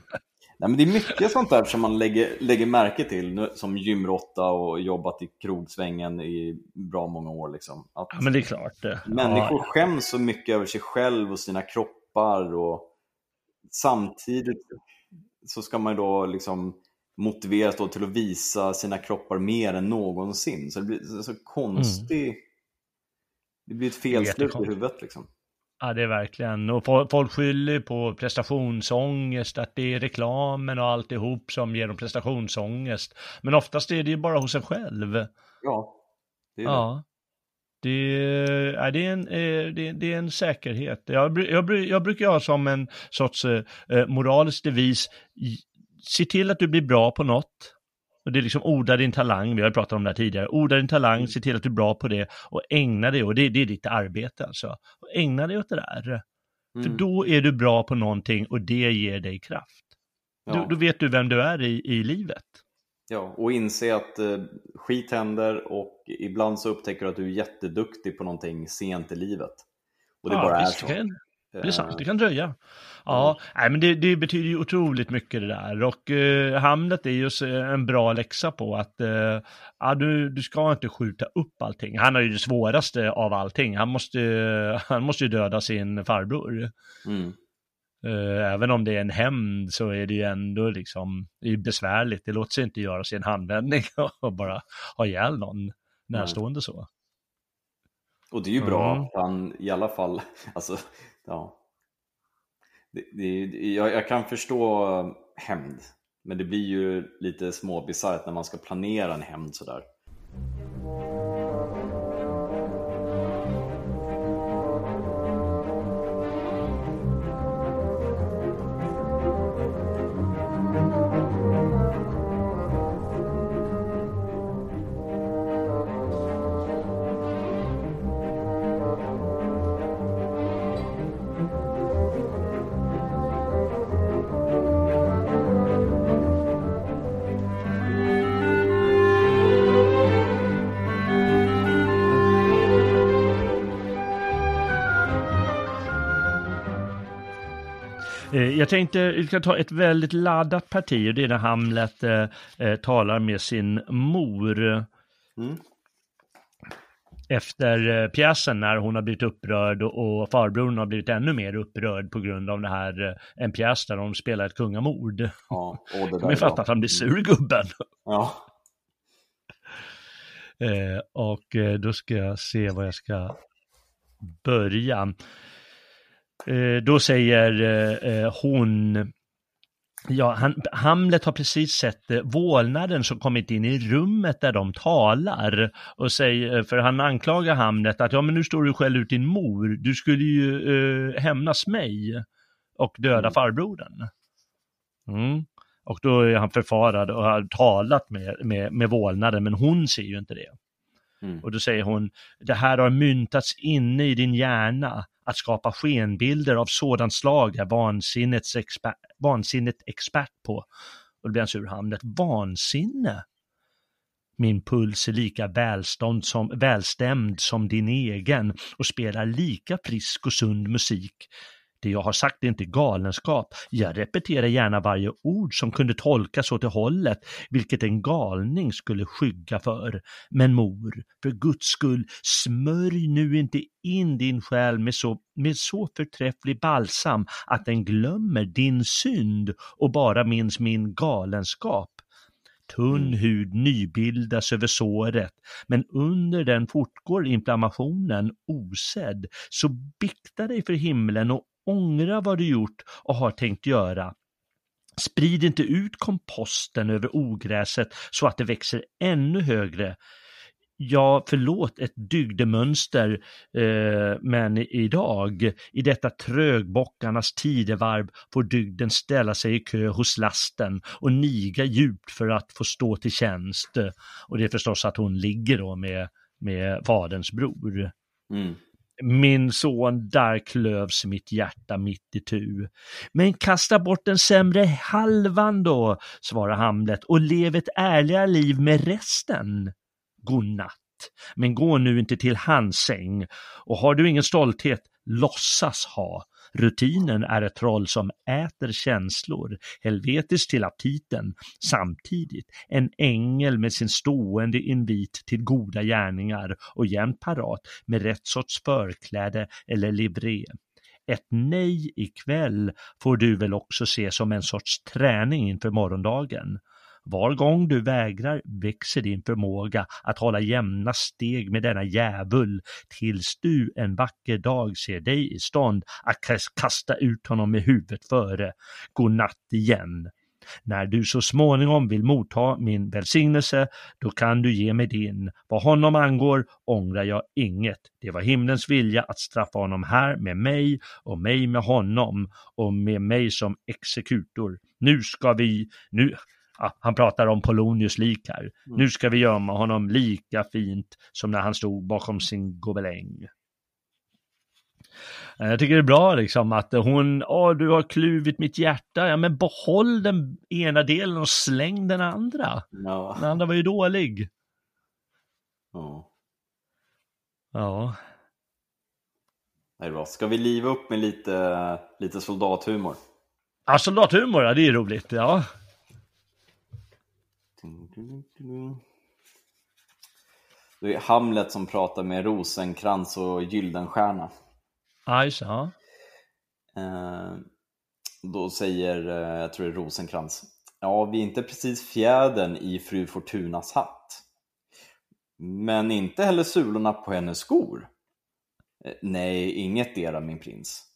nej, men det är mycket sånt där som man lägger, lägger märke till, nu, som gymrotta och jobbat i krogsvängen i bra många år. Liksom. Att ja, men det är klart. Det. Människor ja. skäms så mycket över sig själv och sina kroppar och samtidigt så ska man då liksom motiveras då till att visa sina kroppar mer än någonsin. Så det blir så konstigt. Mm. Det blir ett felslut i huvudet liksom. Ja, det är verkligen. Och folk skyller på prestationsångest, att det är reklamen och alltihop som ger dem prestationsångest. Men oftast är det ju bara hos en själv. Ja, det är det. Ja. Det, är, det, är en, eh, det, det är en säkerhet. Jag, jag, jag brukar ha som en sorts eh, eh moralisk devis, se till att du blir bra på något. Och det är liksom odla din talang, vi har pratat om det här tidigare. Odla din talang, mm. se till att du är bra på det och ägna dig, och det, det är ditt arbete alltså. Och ägna dig åt det där. Mm. För då är du bra på någonting och det ger dig kraft. Ja. Då, då, vet du vem du är i, i livet. Ja, och inse att eh, skit händer och ibland så upptäcker du att du är jätteduktig på någonting sent i livet. Och det ja, bara är så. Det är sant, det kan dröja. Ja, mm. nej, men det, det, betyder ju otroligt mycket det där. Och eh, Hamlet är ju en bra läxa på att eh, ja, du, du ska inte skjuta upp allting. Han har ju det svåraste av allting. Han måste, [laughs] han måste ju döda sin farbror. Mm. Eh, även om det är en hämnd så är det ju ändå liksom det är besvärligt. Det låter sig inte göras i en handvändning [laughs] och bara ha ihjäl någon närstående mm. så. Och det är ju bra mm. att han i alla fall, [laughs] alltså ja. Det, det, jag, jag, kan förstå eh, hämnd, men det blir ju lite småbisarrt när man ska planera en hämnd sådär. Tänkte, vi ska ta ett väldigt laddat parti och det är när Hamlet eh, eh, talar med sin mor. Mm. Efter eh, pjäsen när hon har blivit upprörd och, och farbrorn har blivit ännu mer upprörd på grund av det här, eh, en pjäs där de spelar ett kungamord. Ja, och det [laughs] där, Men fattar att han blir sur gubben. Ja. Eh, och eh, då ska jag se vad jag ska börja. Eh, då säger eh, eh, hon Ja, han, Hamlet har precis sett eh, vålnaden som kommit in i rummet där de talar. Och säger, för han anklagar Hamlet att ja men nu står du själv ut din mor, du skulle ju eh, hämnas mig och döda Mm. farbrodern. Mm. Och då är han förfarad och har talat med, med, med vålnaden, men hon ser ju inte det. Mm. Och då säger hon, det här har myntats inne i din hjärna. Att skapa skenbilder av sådant slag är vansinnets exper- vansinnet expert på. Och då blir han sur Hamlet. Vansinne? Min puls är lika välstånd som, välstämd som din egen och spelar lika frisk och sund musik. Det jag har sagt är inte galenskap. Jag repeterar gärna varje ord som kunde tolkas åt det hållet, vilket en galning skulle skygga för. Men mor, för Guds skull, smörj nu inte in din själ med så, med så förträfflig balsam att den glömmer din synd och bara minns min galenskap. Tunn Mm. hud nybildas över såret, men under den fortgår inflammationen osedd. Så bikta dig för himlen och ångra vad du gjort och har tänkt göra. Sprid inte ut komposten över ogräset så att det växer ännu högre. Ja, förlåt ett dygdemönster, eh, men idag, i detta trögbockarnas tidevarv, får dygden ställa sig i kö hos lasten och niga djupt för att få stå till tjänst. Och det är förstås att hon ligger då med, med faderns bror. Mm. Min son, där klövs mitt hjärta mitt i tu. Men kasta bort den sämre halvan då, svarar Hamlet, och lev ett ärligare liv med resten. Godnatt. Men gå nu inte till hans säng, och har du ingen stolthet, låtsas ha. Rutinen är ett troll som äter känslor, helvetiskt till aptiten, samtidigt en ängel med sin stående invit till goda gärningar och jämt parat med rätt sorts förkläde eller livré. Ett nej ikväll får du väl också se som en sorts träning inför morgondagen. Var gång du vägrar växer din förmåga att hålla jämna steg med denna djävul tills du en vacker dag ser dig i stånd att kasta ut honom med huvudet före. God natt igen. När du så småningom vill motta min välsignelse, då kan du ge mig din. Vad honom angår ångrar jag inget. Det var himlens vilja att straffa honom här med mig och mig med honom och med mig som exekutor. Nu ska vi, nu, ja, han pratar om Polonius lik här. Nu ska vi gömma honom lika fint som när han stod bakom sin gobeläng. Eh, Jag tycker det är bra liksom att hon, åh du har kluvit mitt hjärta, ja men behåll den ena delen och släng den andra. Ja. Den andra var ju dålig. ja. Ja, Det är bra. Ska vi liva upp med lite, lite soldathumor? ja soldathumor, ja, det är roligt. Ja, Det är Hamlet som pratar med Rosenkrans och Gyldenstierna. Ja. Eh, då säger, eh, jag tror det är Rosenkrans, ja vi är inte precis fjädern i fru Fortunas hatt. Men inte heller sulorna på hennes skor. Eh, nej, inget dera min prins.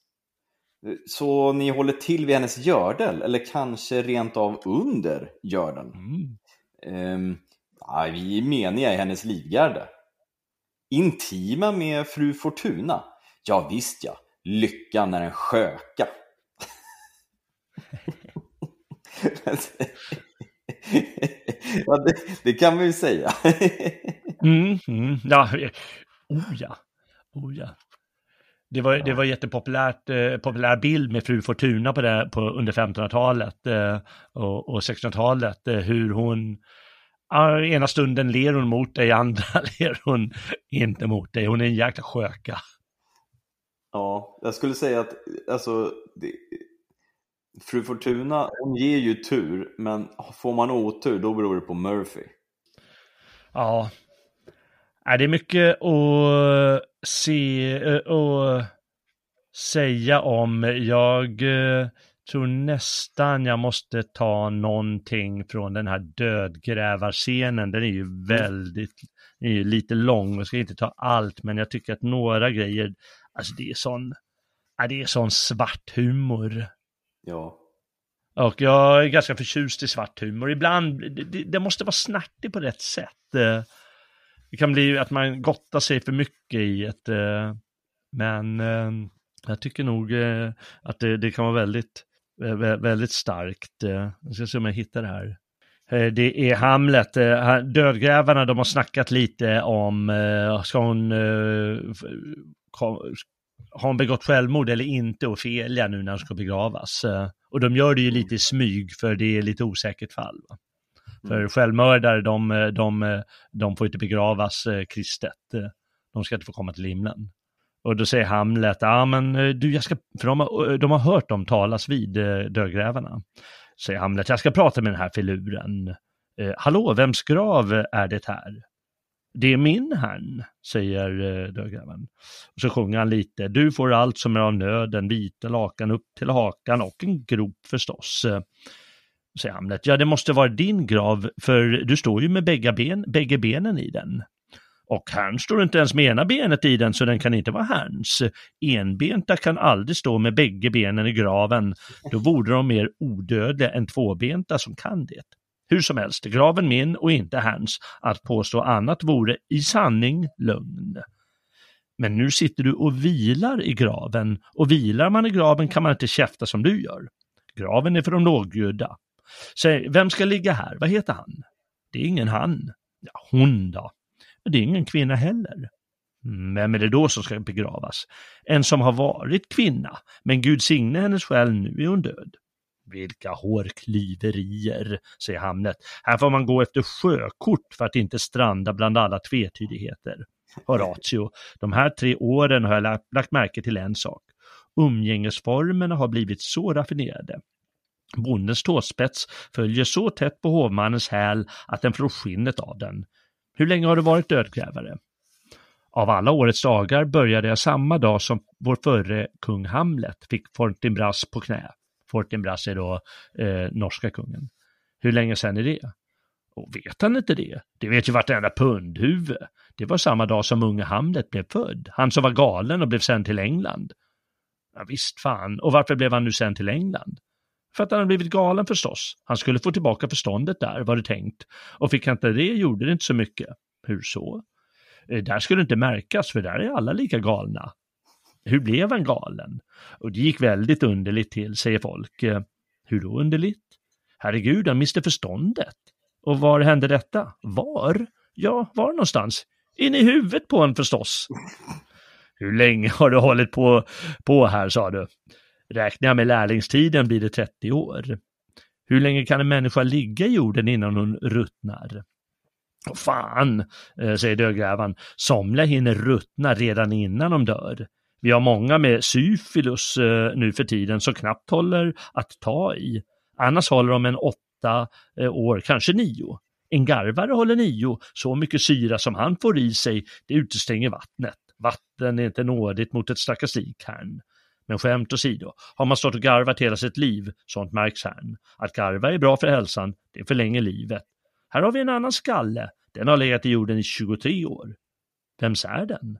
Så ni håller till vid hennes gördel, eller kanske rent av under gördeln? Mm. Ehm, ja, vi är meniga i hennes livgarde. Intima med fru Fortuna? Ja visst ja, lyckan är en sköka. [laughs] ja, det, det kan man ju säga. Mm, mm, ja, oh ja, oh ja. Det var, det var jättepopulärt, eh, populär bild med fru Fortuna på det, på, under 1500-talet eh, och, och 1600-talet, eh, hur hon, ena stunden ler hon mot dig, [laughs] andra ler hon inte mot dig. Hon är en jäkla sköka. ja, jag skulle säga att alltså, det, fru Fortuna, hon ger ju tur, men får man otur då beror det på Murphy. Ja, det är mycket att se eh, och säga om. Jag eh, tror nästan jag måste ta någonting från den här dödgrävarscenen. Den är ju väldigt, den är ju lite lång. Jag ska inte ta allt, men jag tycker att några grejer, alltså det är sån, det är sån svart humor. Ja, Och jag är ganska förtjust i svart humor. Ibland, det, det måste vara snärtigt på rätt sätt. Det kan bli att man gottar sig för mycket i ett, eh, men eh, jag tycker nog eh, att det, det kan vara väldigt, väldigt starkt. Eh. Jag ska se om jag hittar det här. Eh, det är Hamlet. Dödgrävarna, de har snackat lite om, ska hon, har hon begått självmord eller inte och nu när hon ska begravas. Och de gör det ju lite i smyg för det är lite osäkert fall. Va? Mm. För självmördare, de, de, de får inte begravas eh, kristet. Eh, de ska inte få komma till himlen. Och då säger Hamlet, ja men eh, du, jag ska, för de har, de har hört dem talas vid dödgrävarna. Säger Hamlet, jag ska prata med den här filuren. Hallå, vems grav är det här? Det är min herrn, säger dödgräven. Och så sjunger han lite. Du får allt som är av nöden, vita lakan upp till hakan och en grop förstås. Säger Hamlet. Ja, det måste vara din grav, för du står ju med bägge, ben, bägge benen i den. Och herrn står inte ens med ena benet i den, så den kan inte vara herrns. Enbenta kan aldrig stå med bägge benen i graven. Då vore de mer odödliga än tvåbenta som kan det. Hur som helst, graven min och inte hans. Att påstå annat vore i sanning lögn. Men nu sitter du och vilar i graven och vilar man i graven kan man inte käfta som du gör. Graven är för de lågljudda. Säg, vem ska ligga här? Vad heter han? Det är ingen han. Ja, hon då? Det är ingen kvinna heller. Vem är det då som ska begravas? En som har varit kvinna, men Gud signe hennes själ, nu är hon död. Vilka hårklyverier, säger Hamlet. Här får man gå efter sjökort för att inte stranda bland alla tvetydigheter. Horatio, de här tre åren har jag lagt märke till en sak. Umgängesformerna har blivit så raffinerade. Bondens tåspets följer så tätt på hovmannens häl att den får skinnet av den. Hur länge har du varit dödgrävare? Av alla årets dagar började jag samma dag som vår förre kung Hamlet fick Fortinbras på knä. Fortinbras är då eh, norska kungen. Hur länge sedan är det? Och vet han inte det? Det vet ju vartenda pundhuvud. Det var samma dag som unge Hamlet blev född. Han som var galen och blev sänd till England. Ja, visst fan. Och varför blev han nu sänd till England? För att han hade blivit galen förstås. Han skulle få tillbaka förståndet där, var det tänkt. Och fick han inte det gjorde det inte så mycket. Hur så? Eh, där skulle det inte märkas, för där är alla lika galna. Hur blev han galen? Och det gick väldigt underligt till, säger folk. Eh, hur då underligt? Herregud, han miste förståndet. Och var hände detta? Var? Ja, var någonstans? In i huvudet på en förstås. Hur länge har du hållit på, på här, sa du? Räknar jag med lärlingstiden blir det 30 år. Hur länge kan en människa ligga i jorden innan hon ruttnar? Oh, fan, eh, säger dödgrävaren, somliga hinner ruttna redan innan de dör. Vi har många med syfilus eh, nu för tiden som knappt håller att ta i. Annars håller de en åtta eh, år, kanske nio. En garvare håller nio, så mycket syra som han får i sig, det utestänger vattnet. Vatten är inte nådigt mot ett stackars likärn. Men skämt åsido, har man stått och garvat hela sitt liv, sånt märks här. Att garva är bra för hälsan, det förlänger livet. Här har vi en annan skalle, den har legat i jorden i 23 år. Vems är den?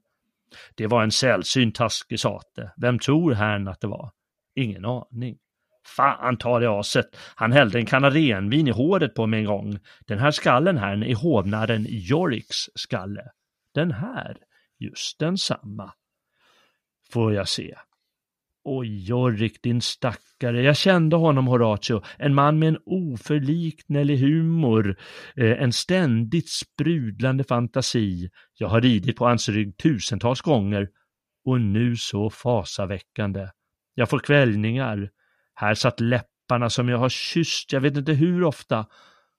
Det var en sällsynt taskig sate. Vem tror herrn att det var? Ingen aning. Fan ta det aset. Han hällde en kanna renvin i håret på mig en gång. Den här skallen här är hovnaren Yoriks skalle. Den här, just densamma. Får jag se. Och Jorik, din stackare. Jag kände honom, Horatio. En man med en oförliknelig humor, eh, en ständigt sprudlande fantasi. Jag har ridit på hans rygg tusentals gånger. Och nu så fasaväckande. Jag får kvällningar. Här satt läpparna som jag har kysst, jag vet inte hur ofta.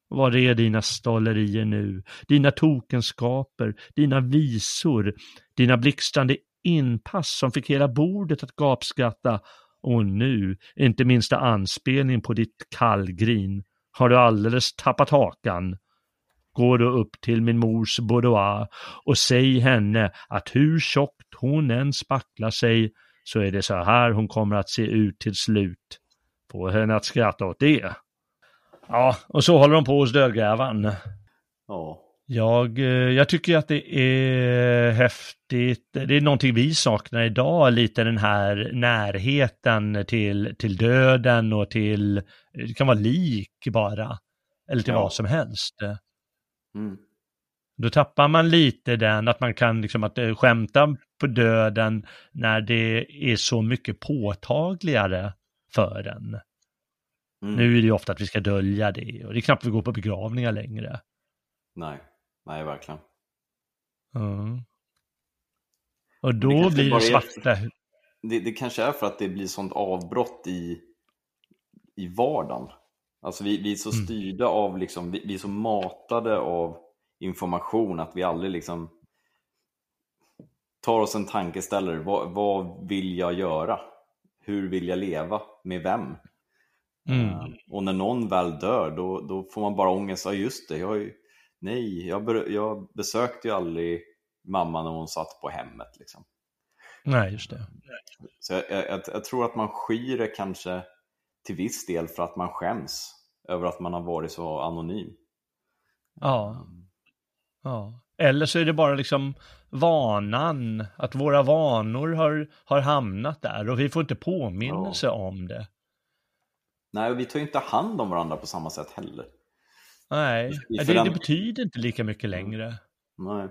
Var är dina stollerier nu? Dina tokenskaper, dina visor, dina blixtrande inpass som fick hela bordet att gapskratta och nu, inte minsta anspelning på ditt kallgrin, har du alldeles tappat hakan. Gå då upp till min mors boudoir och säg henne att hur tjockt hon än spacklar sig så är det så här hon kommer att se ut till slut. Få henne att skratta åt det. Ja, och så håller de på hos dödgrävaren. Ja, jag, eh, jag tycker att det är häftigt. Det är någonting vi saknar idag, lite den här närheten till, till döden och till, det kan vara lik bara, eller till Ja. vad som helst. Mm. Då tappar man lite den, att man kan liksom att eh, skämta på döden när det är så mycket påtagligare för en. Mm. Nu är det ju ofta att vi ska dölja det och det är knappt vi går på begravningar längre. Nej, nej verkligen. Mm. Och det då kanske blir det är- svarta. Det, det kanske är för att det blir sånt avbrott i, i vardagen. Alltså vi, vi är så Mm. styrda av, liksom, vi, vi är så matade av information att vi aldrig liksom tar oss en tankeställare. Vad, vad vill jag göra? Hur vill jag leva? Med vem? Mm. Eh, och när någon väl dör, då, då får man bara ångest. Ja, just det. Jag har ju, nej, jag, jag besökte ju aldrig mamma när hon satt på hemmet. Liksom. Nej, just det. Så jag, jag, jag, tror att man skyr det kanske till viss del för att man skäms över att man har varit så anonym. Ja. ja. Eller så är det bara liksom vanan, att våra vanor har, har hamnat där och vi får inte påminnelse om det. Nej, och vi tar ju inte hand om varandra på samma sätt heller. Nej, det, det betyder inte lika mycket längre. Nej.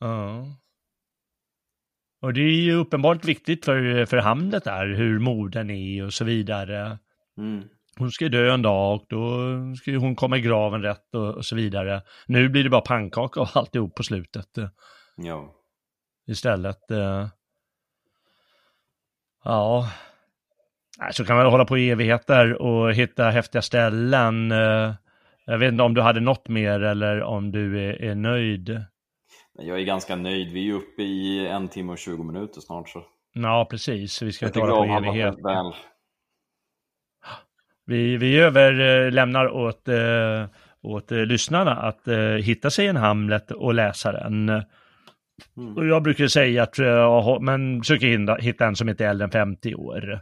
Ja. Och det är ju uppenbart viktigt för, för Hamlet där, hur modern är och så vidare. Mm. Hon ska dö en dag och då ska hon komma i graven rätt och, och så vidare. Nu blir det bara pannkaka och alltihop på slutet Ja. istället. eh. Ja, så kan man hålla på i evigheter och hitta häftiga ställen. eh. Jag vet inte om du hade något mer eller om du är, är nöjd. Jag är ganska nöjd. Vi är uppe i en timme och 20 minuter snart. Så. Ja, precis. Vi ska inte hålla på i evighet. Vi, vi överlämnar åt, eh, åt eh, lyssnarna att hitta sig en Hamlet och läsa den. Mm. Jag brukar säga att, men hitta, hitta en som inte är äldre än 50 år.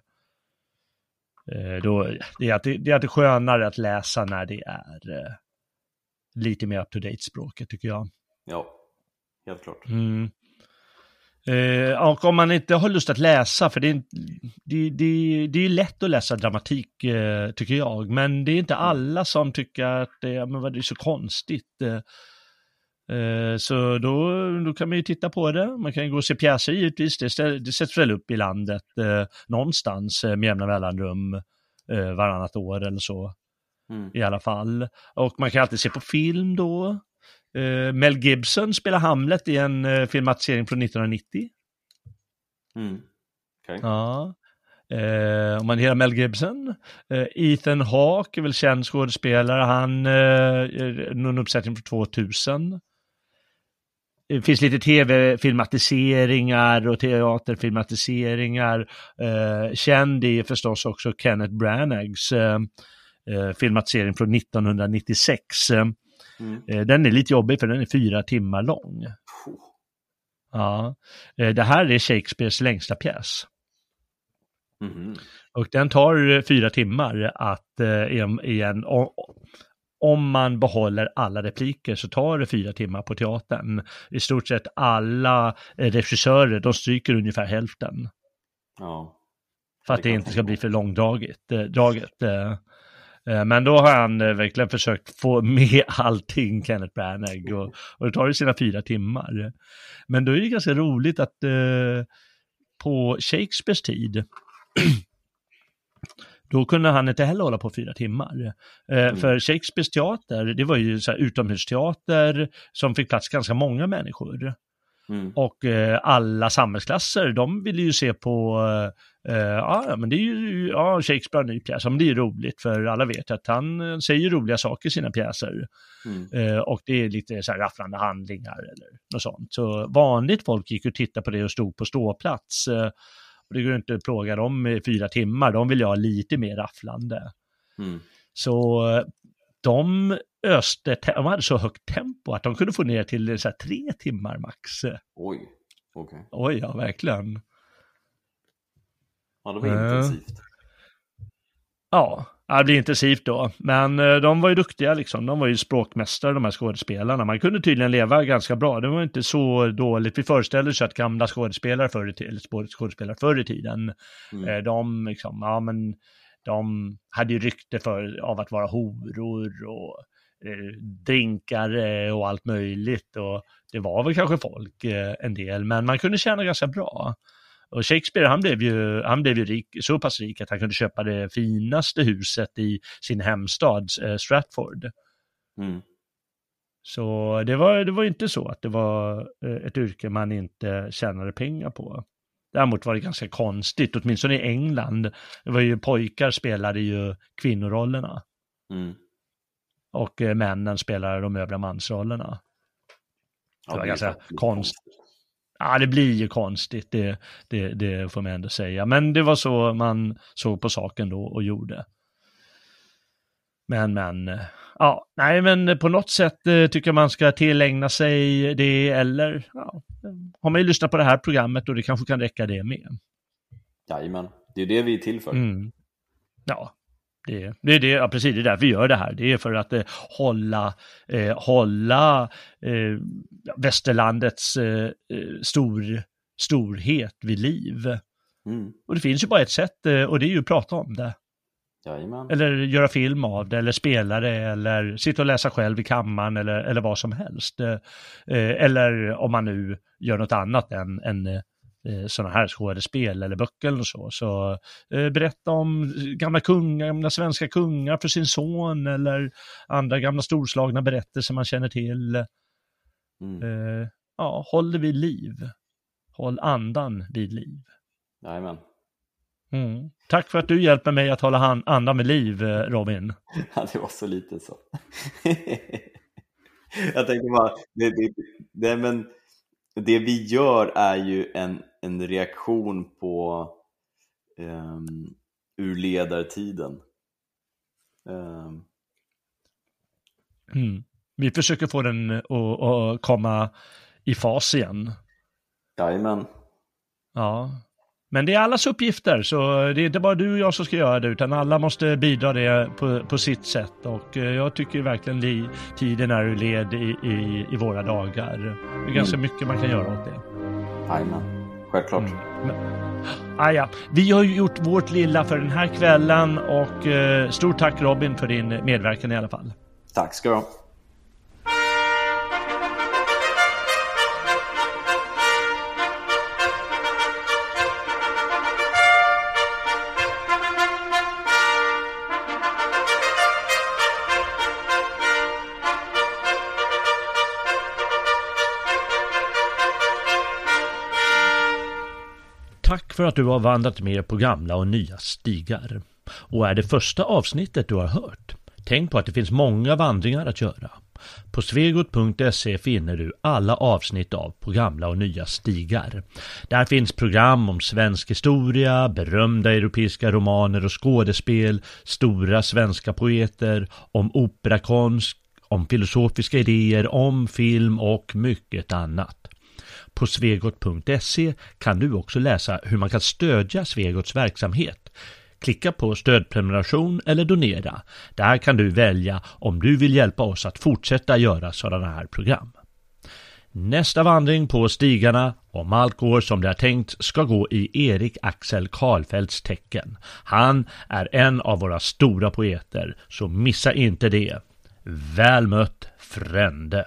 Eh, då, det, är alltid, det är alltid skönare att läsa när det är eh, lite mer up to date språket tycker jag. Ja, helt klart. Mm. Eh, och om man inte har lust att läsa, för det är, det, det, det är lätt att läsa dramatik eh, tycker jag, men det är inte alla som tycker att det, ja, men vad det är så konstigt. Eh, så då, då kan man ju titta på det, man kan gå och se pjäser givetvis, det, stä- det sätts väl upp i landet eh, någonstans eh, med jämna mellanrum eh, varannat år eller så Mm. i alla fall. Och man kan alltid se på film då. Eh, Mel Gibson spelar Hamlet i en eh, filmatisering från 1990. Mm. Okej. Ja. Eh, om man heter Mel Gibson. Eh, Ethan Hawke är väl känd skådespelare. Han, eh, någon uppsättning från 2000. Det finns lite tv-filmatiseringar och teaterfilmatiseringar. Eh, känd är förstås också Kenneth Branaghs eh, eh, filmatisering från 1996. Eh, Mm. Eh, Den är lite jobbig för den är fyra timmar lång. Puh. Ja. Eh, Det här är Shakespeares längsta pjäs. Mhm. Och den tar fyra timmar att i en- i en, om man behåller alla repliker så tar det fyra timmar på teatern. I stort sett alla eh, regissörer, de stryker ungefär hälften. Ja. För att Det det inte ska bli för långdraget. eh, Draget. eh. Men då har han eh, verkligen försökt få med [laughs] allting, Kenneth Branagh, och, och det tar ju sina fyra timmar. Men då är det ganska roligt att på Shakespeares tid, [clears throat] [clears throat] [clears throat] då kunde han inte heller hålla på fyra timmar. Eh, Mm. För Shakespeares teater, det var ju så här utomhusteater som fick plats ganska många människor. Mm. Och eh, alla samhällsklasser, de ville ju se på, eh, eh, ja men det är ju, ja Shakespeare har en ny pjäs, men det är ju roligt för alla vet att han eh, säger roliga saker i sina pjäser. Mm. Eh, och det är lite så här rafflande handlingar eller något sånt. Så vanligt folk gick och tittade på det och stod på ståplats. Eh, och det går inte att plåga dem i fyra timmar, de vill ju ha lite mer rafflande. Mm. Så eh, de öste, te- de hade så högt tempo att de kunde få ner till eh, så tre timmar max. Oj, okej. Oj, ja verkligen. Ja, det var intensivt. Ja, Ja, det blir intensivt då. Men eh, de var ju duktiga liksom. De var ju språkmästare de här skådespelarna. Man kunde tydligen leva ganska bra. Det var inte så dåligt. Vi föreställer oss att gamla skådespelare förr i tiden, skådespelare förr i tiden, mm. Eh, de liksom, ja men de hade ju rykte för, av att vara horor och eh, drinkare och allt möjligt. Och det var väl kanske folk eh, en del, men man kunde tjäna ganska bra. Och Shakespeare han blev ju, han blev ju rik, så pass rik att han kunde köpa det finaste huset i sin hemstad eh, Stratford. Mm. Så det var, det var inte så att det var eh, ett yrke man inte tjänade pengar på. Däremot var det ganska konstigt, åtminstone i England. Det var ju pojkar spelade ju kvinnorollerna. Mm. Och eh, männen spelade de övriga mansrollerna. Det var ja, ganska konstigt. Ja, det blir ju konstigt, det, det, det får man ändå säga. Men det var så man såg på saken då och gjorde. Men, men, ja, nej, men på något sätt eh, tycker jag man ska tillägna sig det eller ja, har man ju lyssnat på det här programmet och det kanske kan räcka det med. Jajamän, det är det vi är till för. Mm. Ja, det, det är det, ja, precis, det är därför vi gör det här. Det är för att eh, hålla, eh, hålla eh, västerlandets eh, eh, stor, storhet vid liv. Mm. Och det finns ju bara ett sätt eh, och det är ju att prata om det. Jajamän. Eller göra film av det, eller spela det, eller sitta och läsa själv i kammaren, eller, eller vad som helst. eller om man nu gör något annat än, än eh, sådana här skådespel eller böcker eller så. Så eh, berätta om gamla kungar, gamla svenska kungar för sin son eller andra gamla storslagna berättelser man känner till. Mm. Eh, ja, håll det vid liv. Håll andan vid liv. Jajamän. Mm. Tack för att du hjälper mig att hålla andan vid liv, eh, Robin. [laughs] Ja, det var så lite så. [laughs] Jag tänkte bara, det, det, det, men det vi gör är ju en, en reaktion på um, ur ledartiden. Um. Mm. Vi försöker få den att, komma i fas igen. Jajamän. Ja, men det är allas uppgifter, så det är inte bara du och jag som ska göra det, utan alla måste bidra det på, på sitt sätt. Och eh, jag tycker verkligen li, tiden är ur led i, i, i, våra dagar. Det är ganska mm. mycket man kan göra åt det. Jajamän, självklart. Mm. Men, ah, ja. Vi har gjort vårt lilla för den här kvällen och eh, stort tack Robin för din medverkan i alla fall. Tack ska du ha. För att du har vandrat med på gamla och nya stigar. Och är det första avsnittet du har hört? Tänk på att det finns många vandringar att göra. På svegot.se finner du alla avsnitt av På gamla och nya stigar. Där finns program om svensk historia, berömda europeiska romaner och skådespel, stora svenska poeter, om operakonst, om filosofiska idéer, om film och mycket annat. På svegot.se kan du också läsa hur man kan stödja Svegots verksamhet. Klicka på stödprenumeration eller donera. Där kan du välja om du vill hjälpa oss att fortsätta göra sådana här program. Nästa vandring på stigarna, om allt går som det är tänkt, ska gå i Erik Axel Karlfeldts tecken. Han är en av våra stora poeter, så missa inte det. Väl mött, Frände!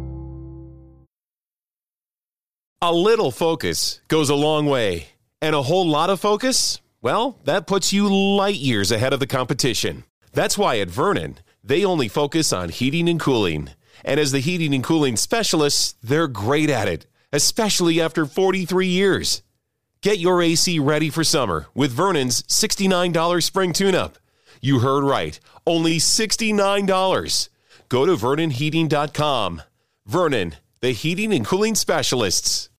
A little focus goes a long way, and a whole lot of focus, well, that puts you light years ahead of the competition. That's why at Vernon, they only focus on heating and cooling. And as the heating and cooling specialists, they're great at it, especially after 43 years. Get your AC ready for summer with Vernon's $69 spring tune up. You heard right, only $69. Go to VernonHeating.com. Vernon, the heating and cooling specialists.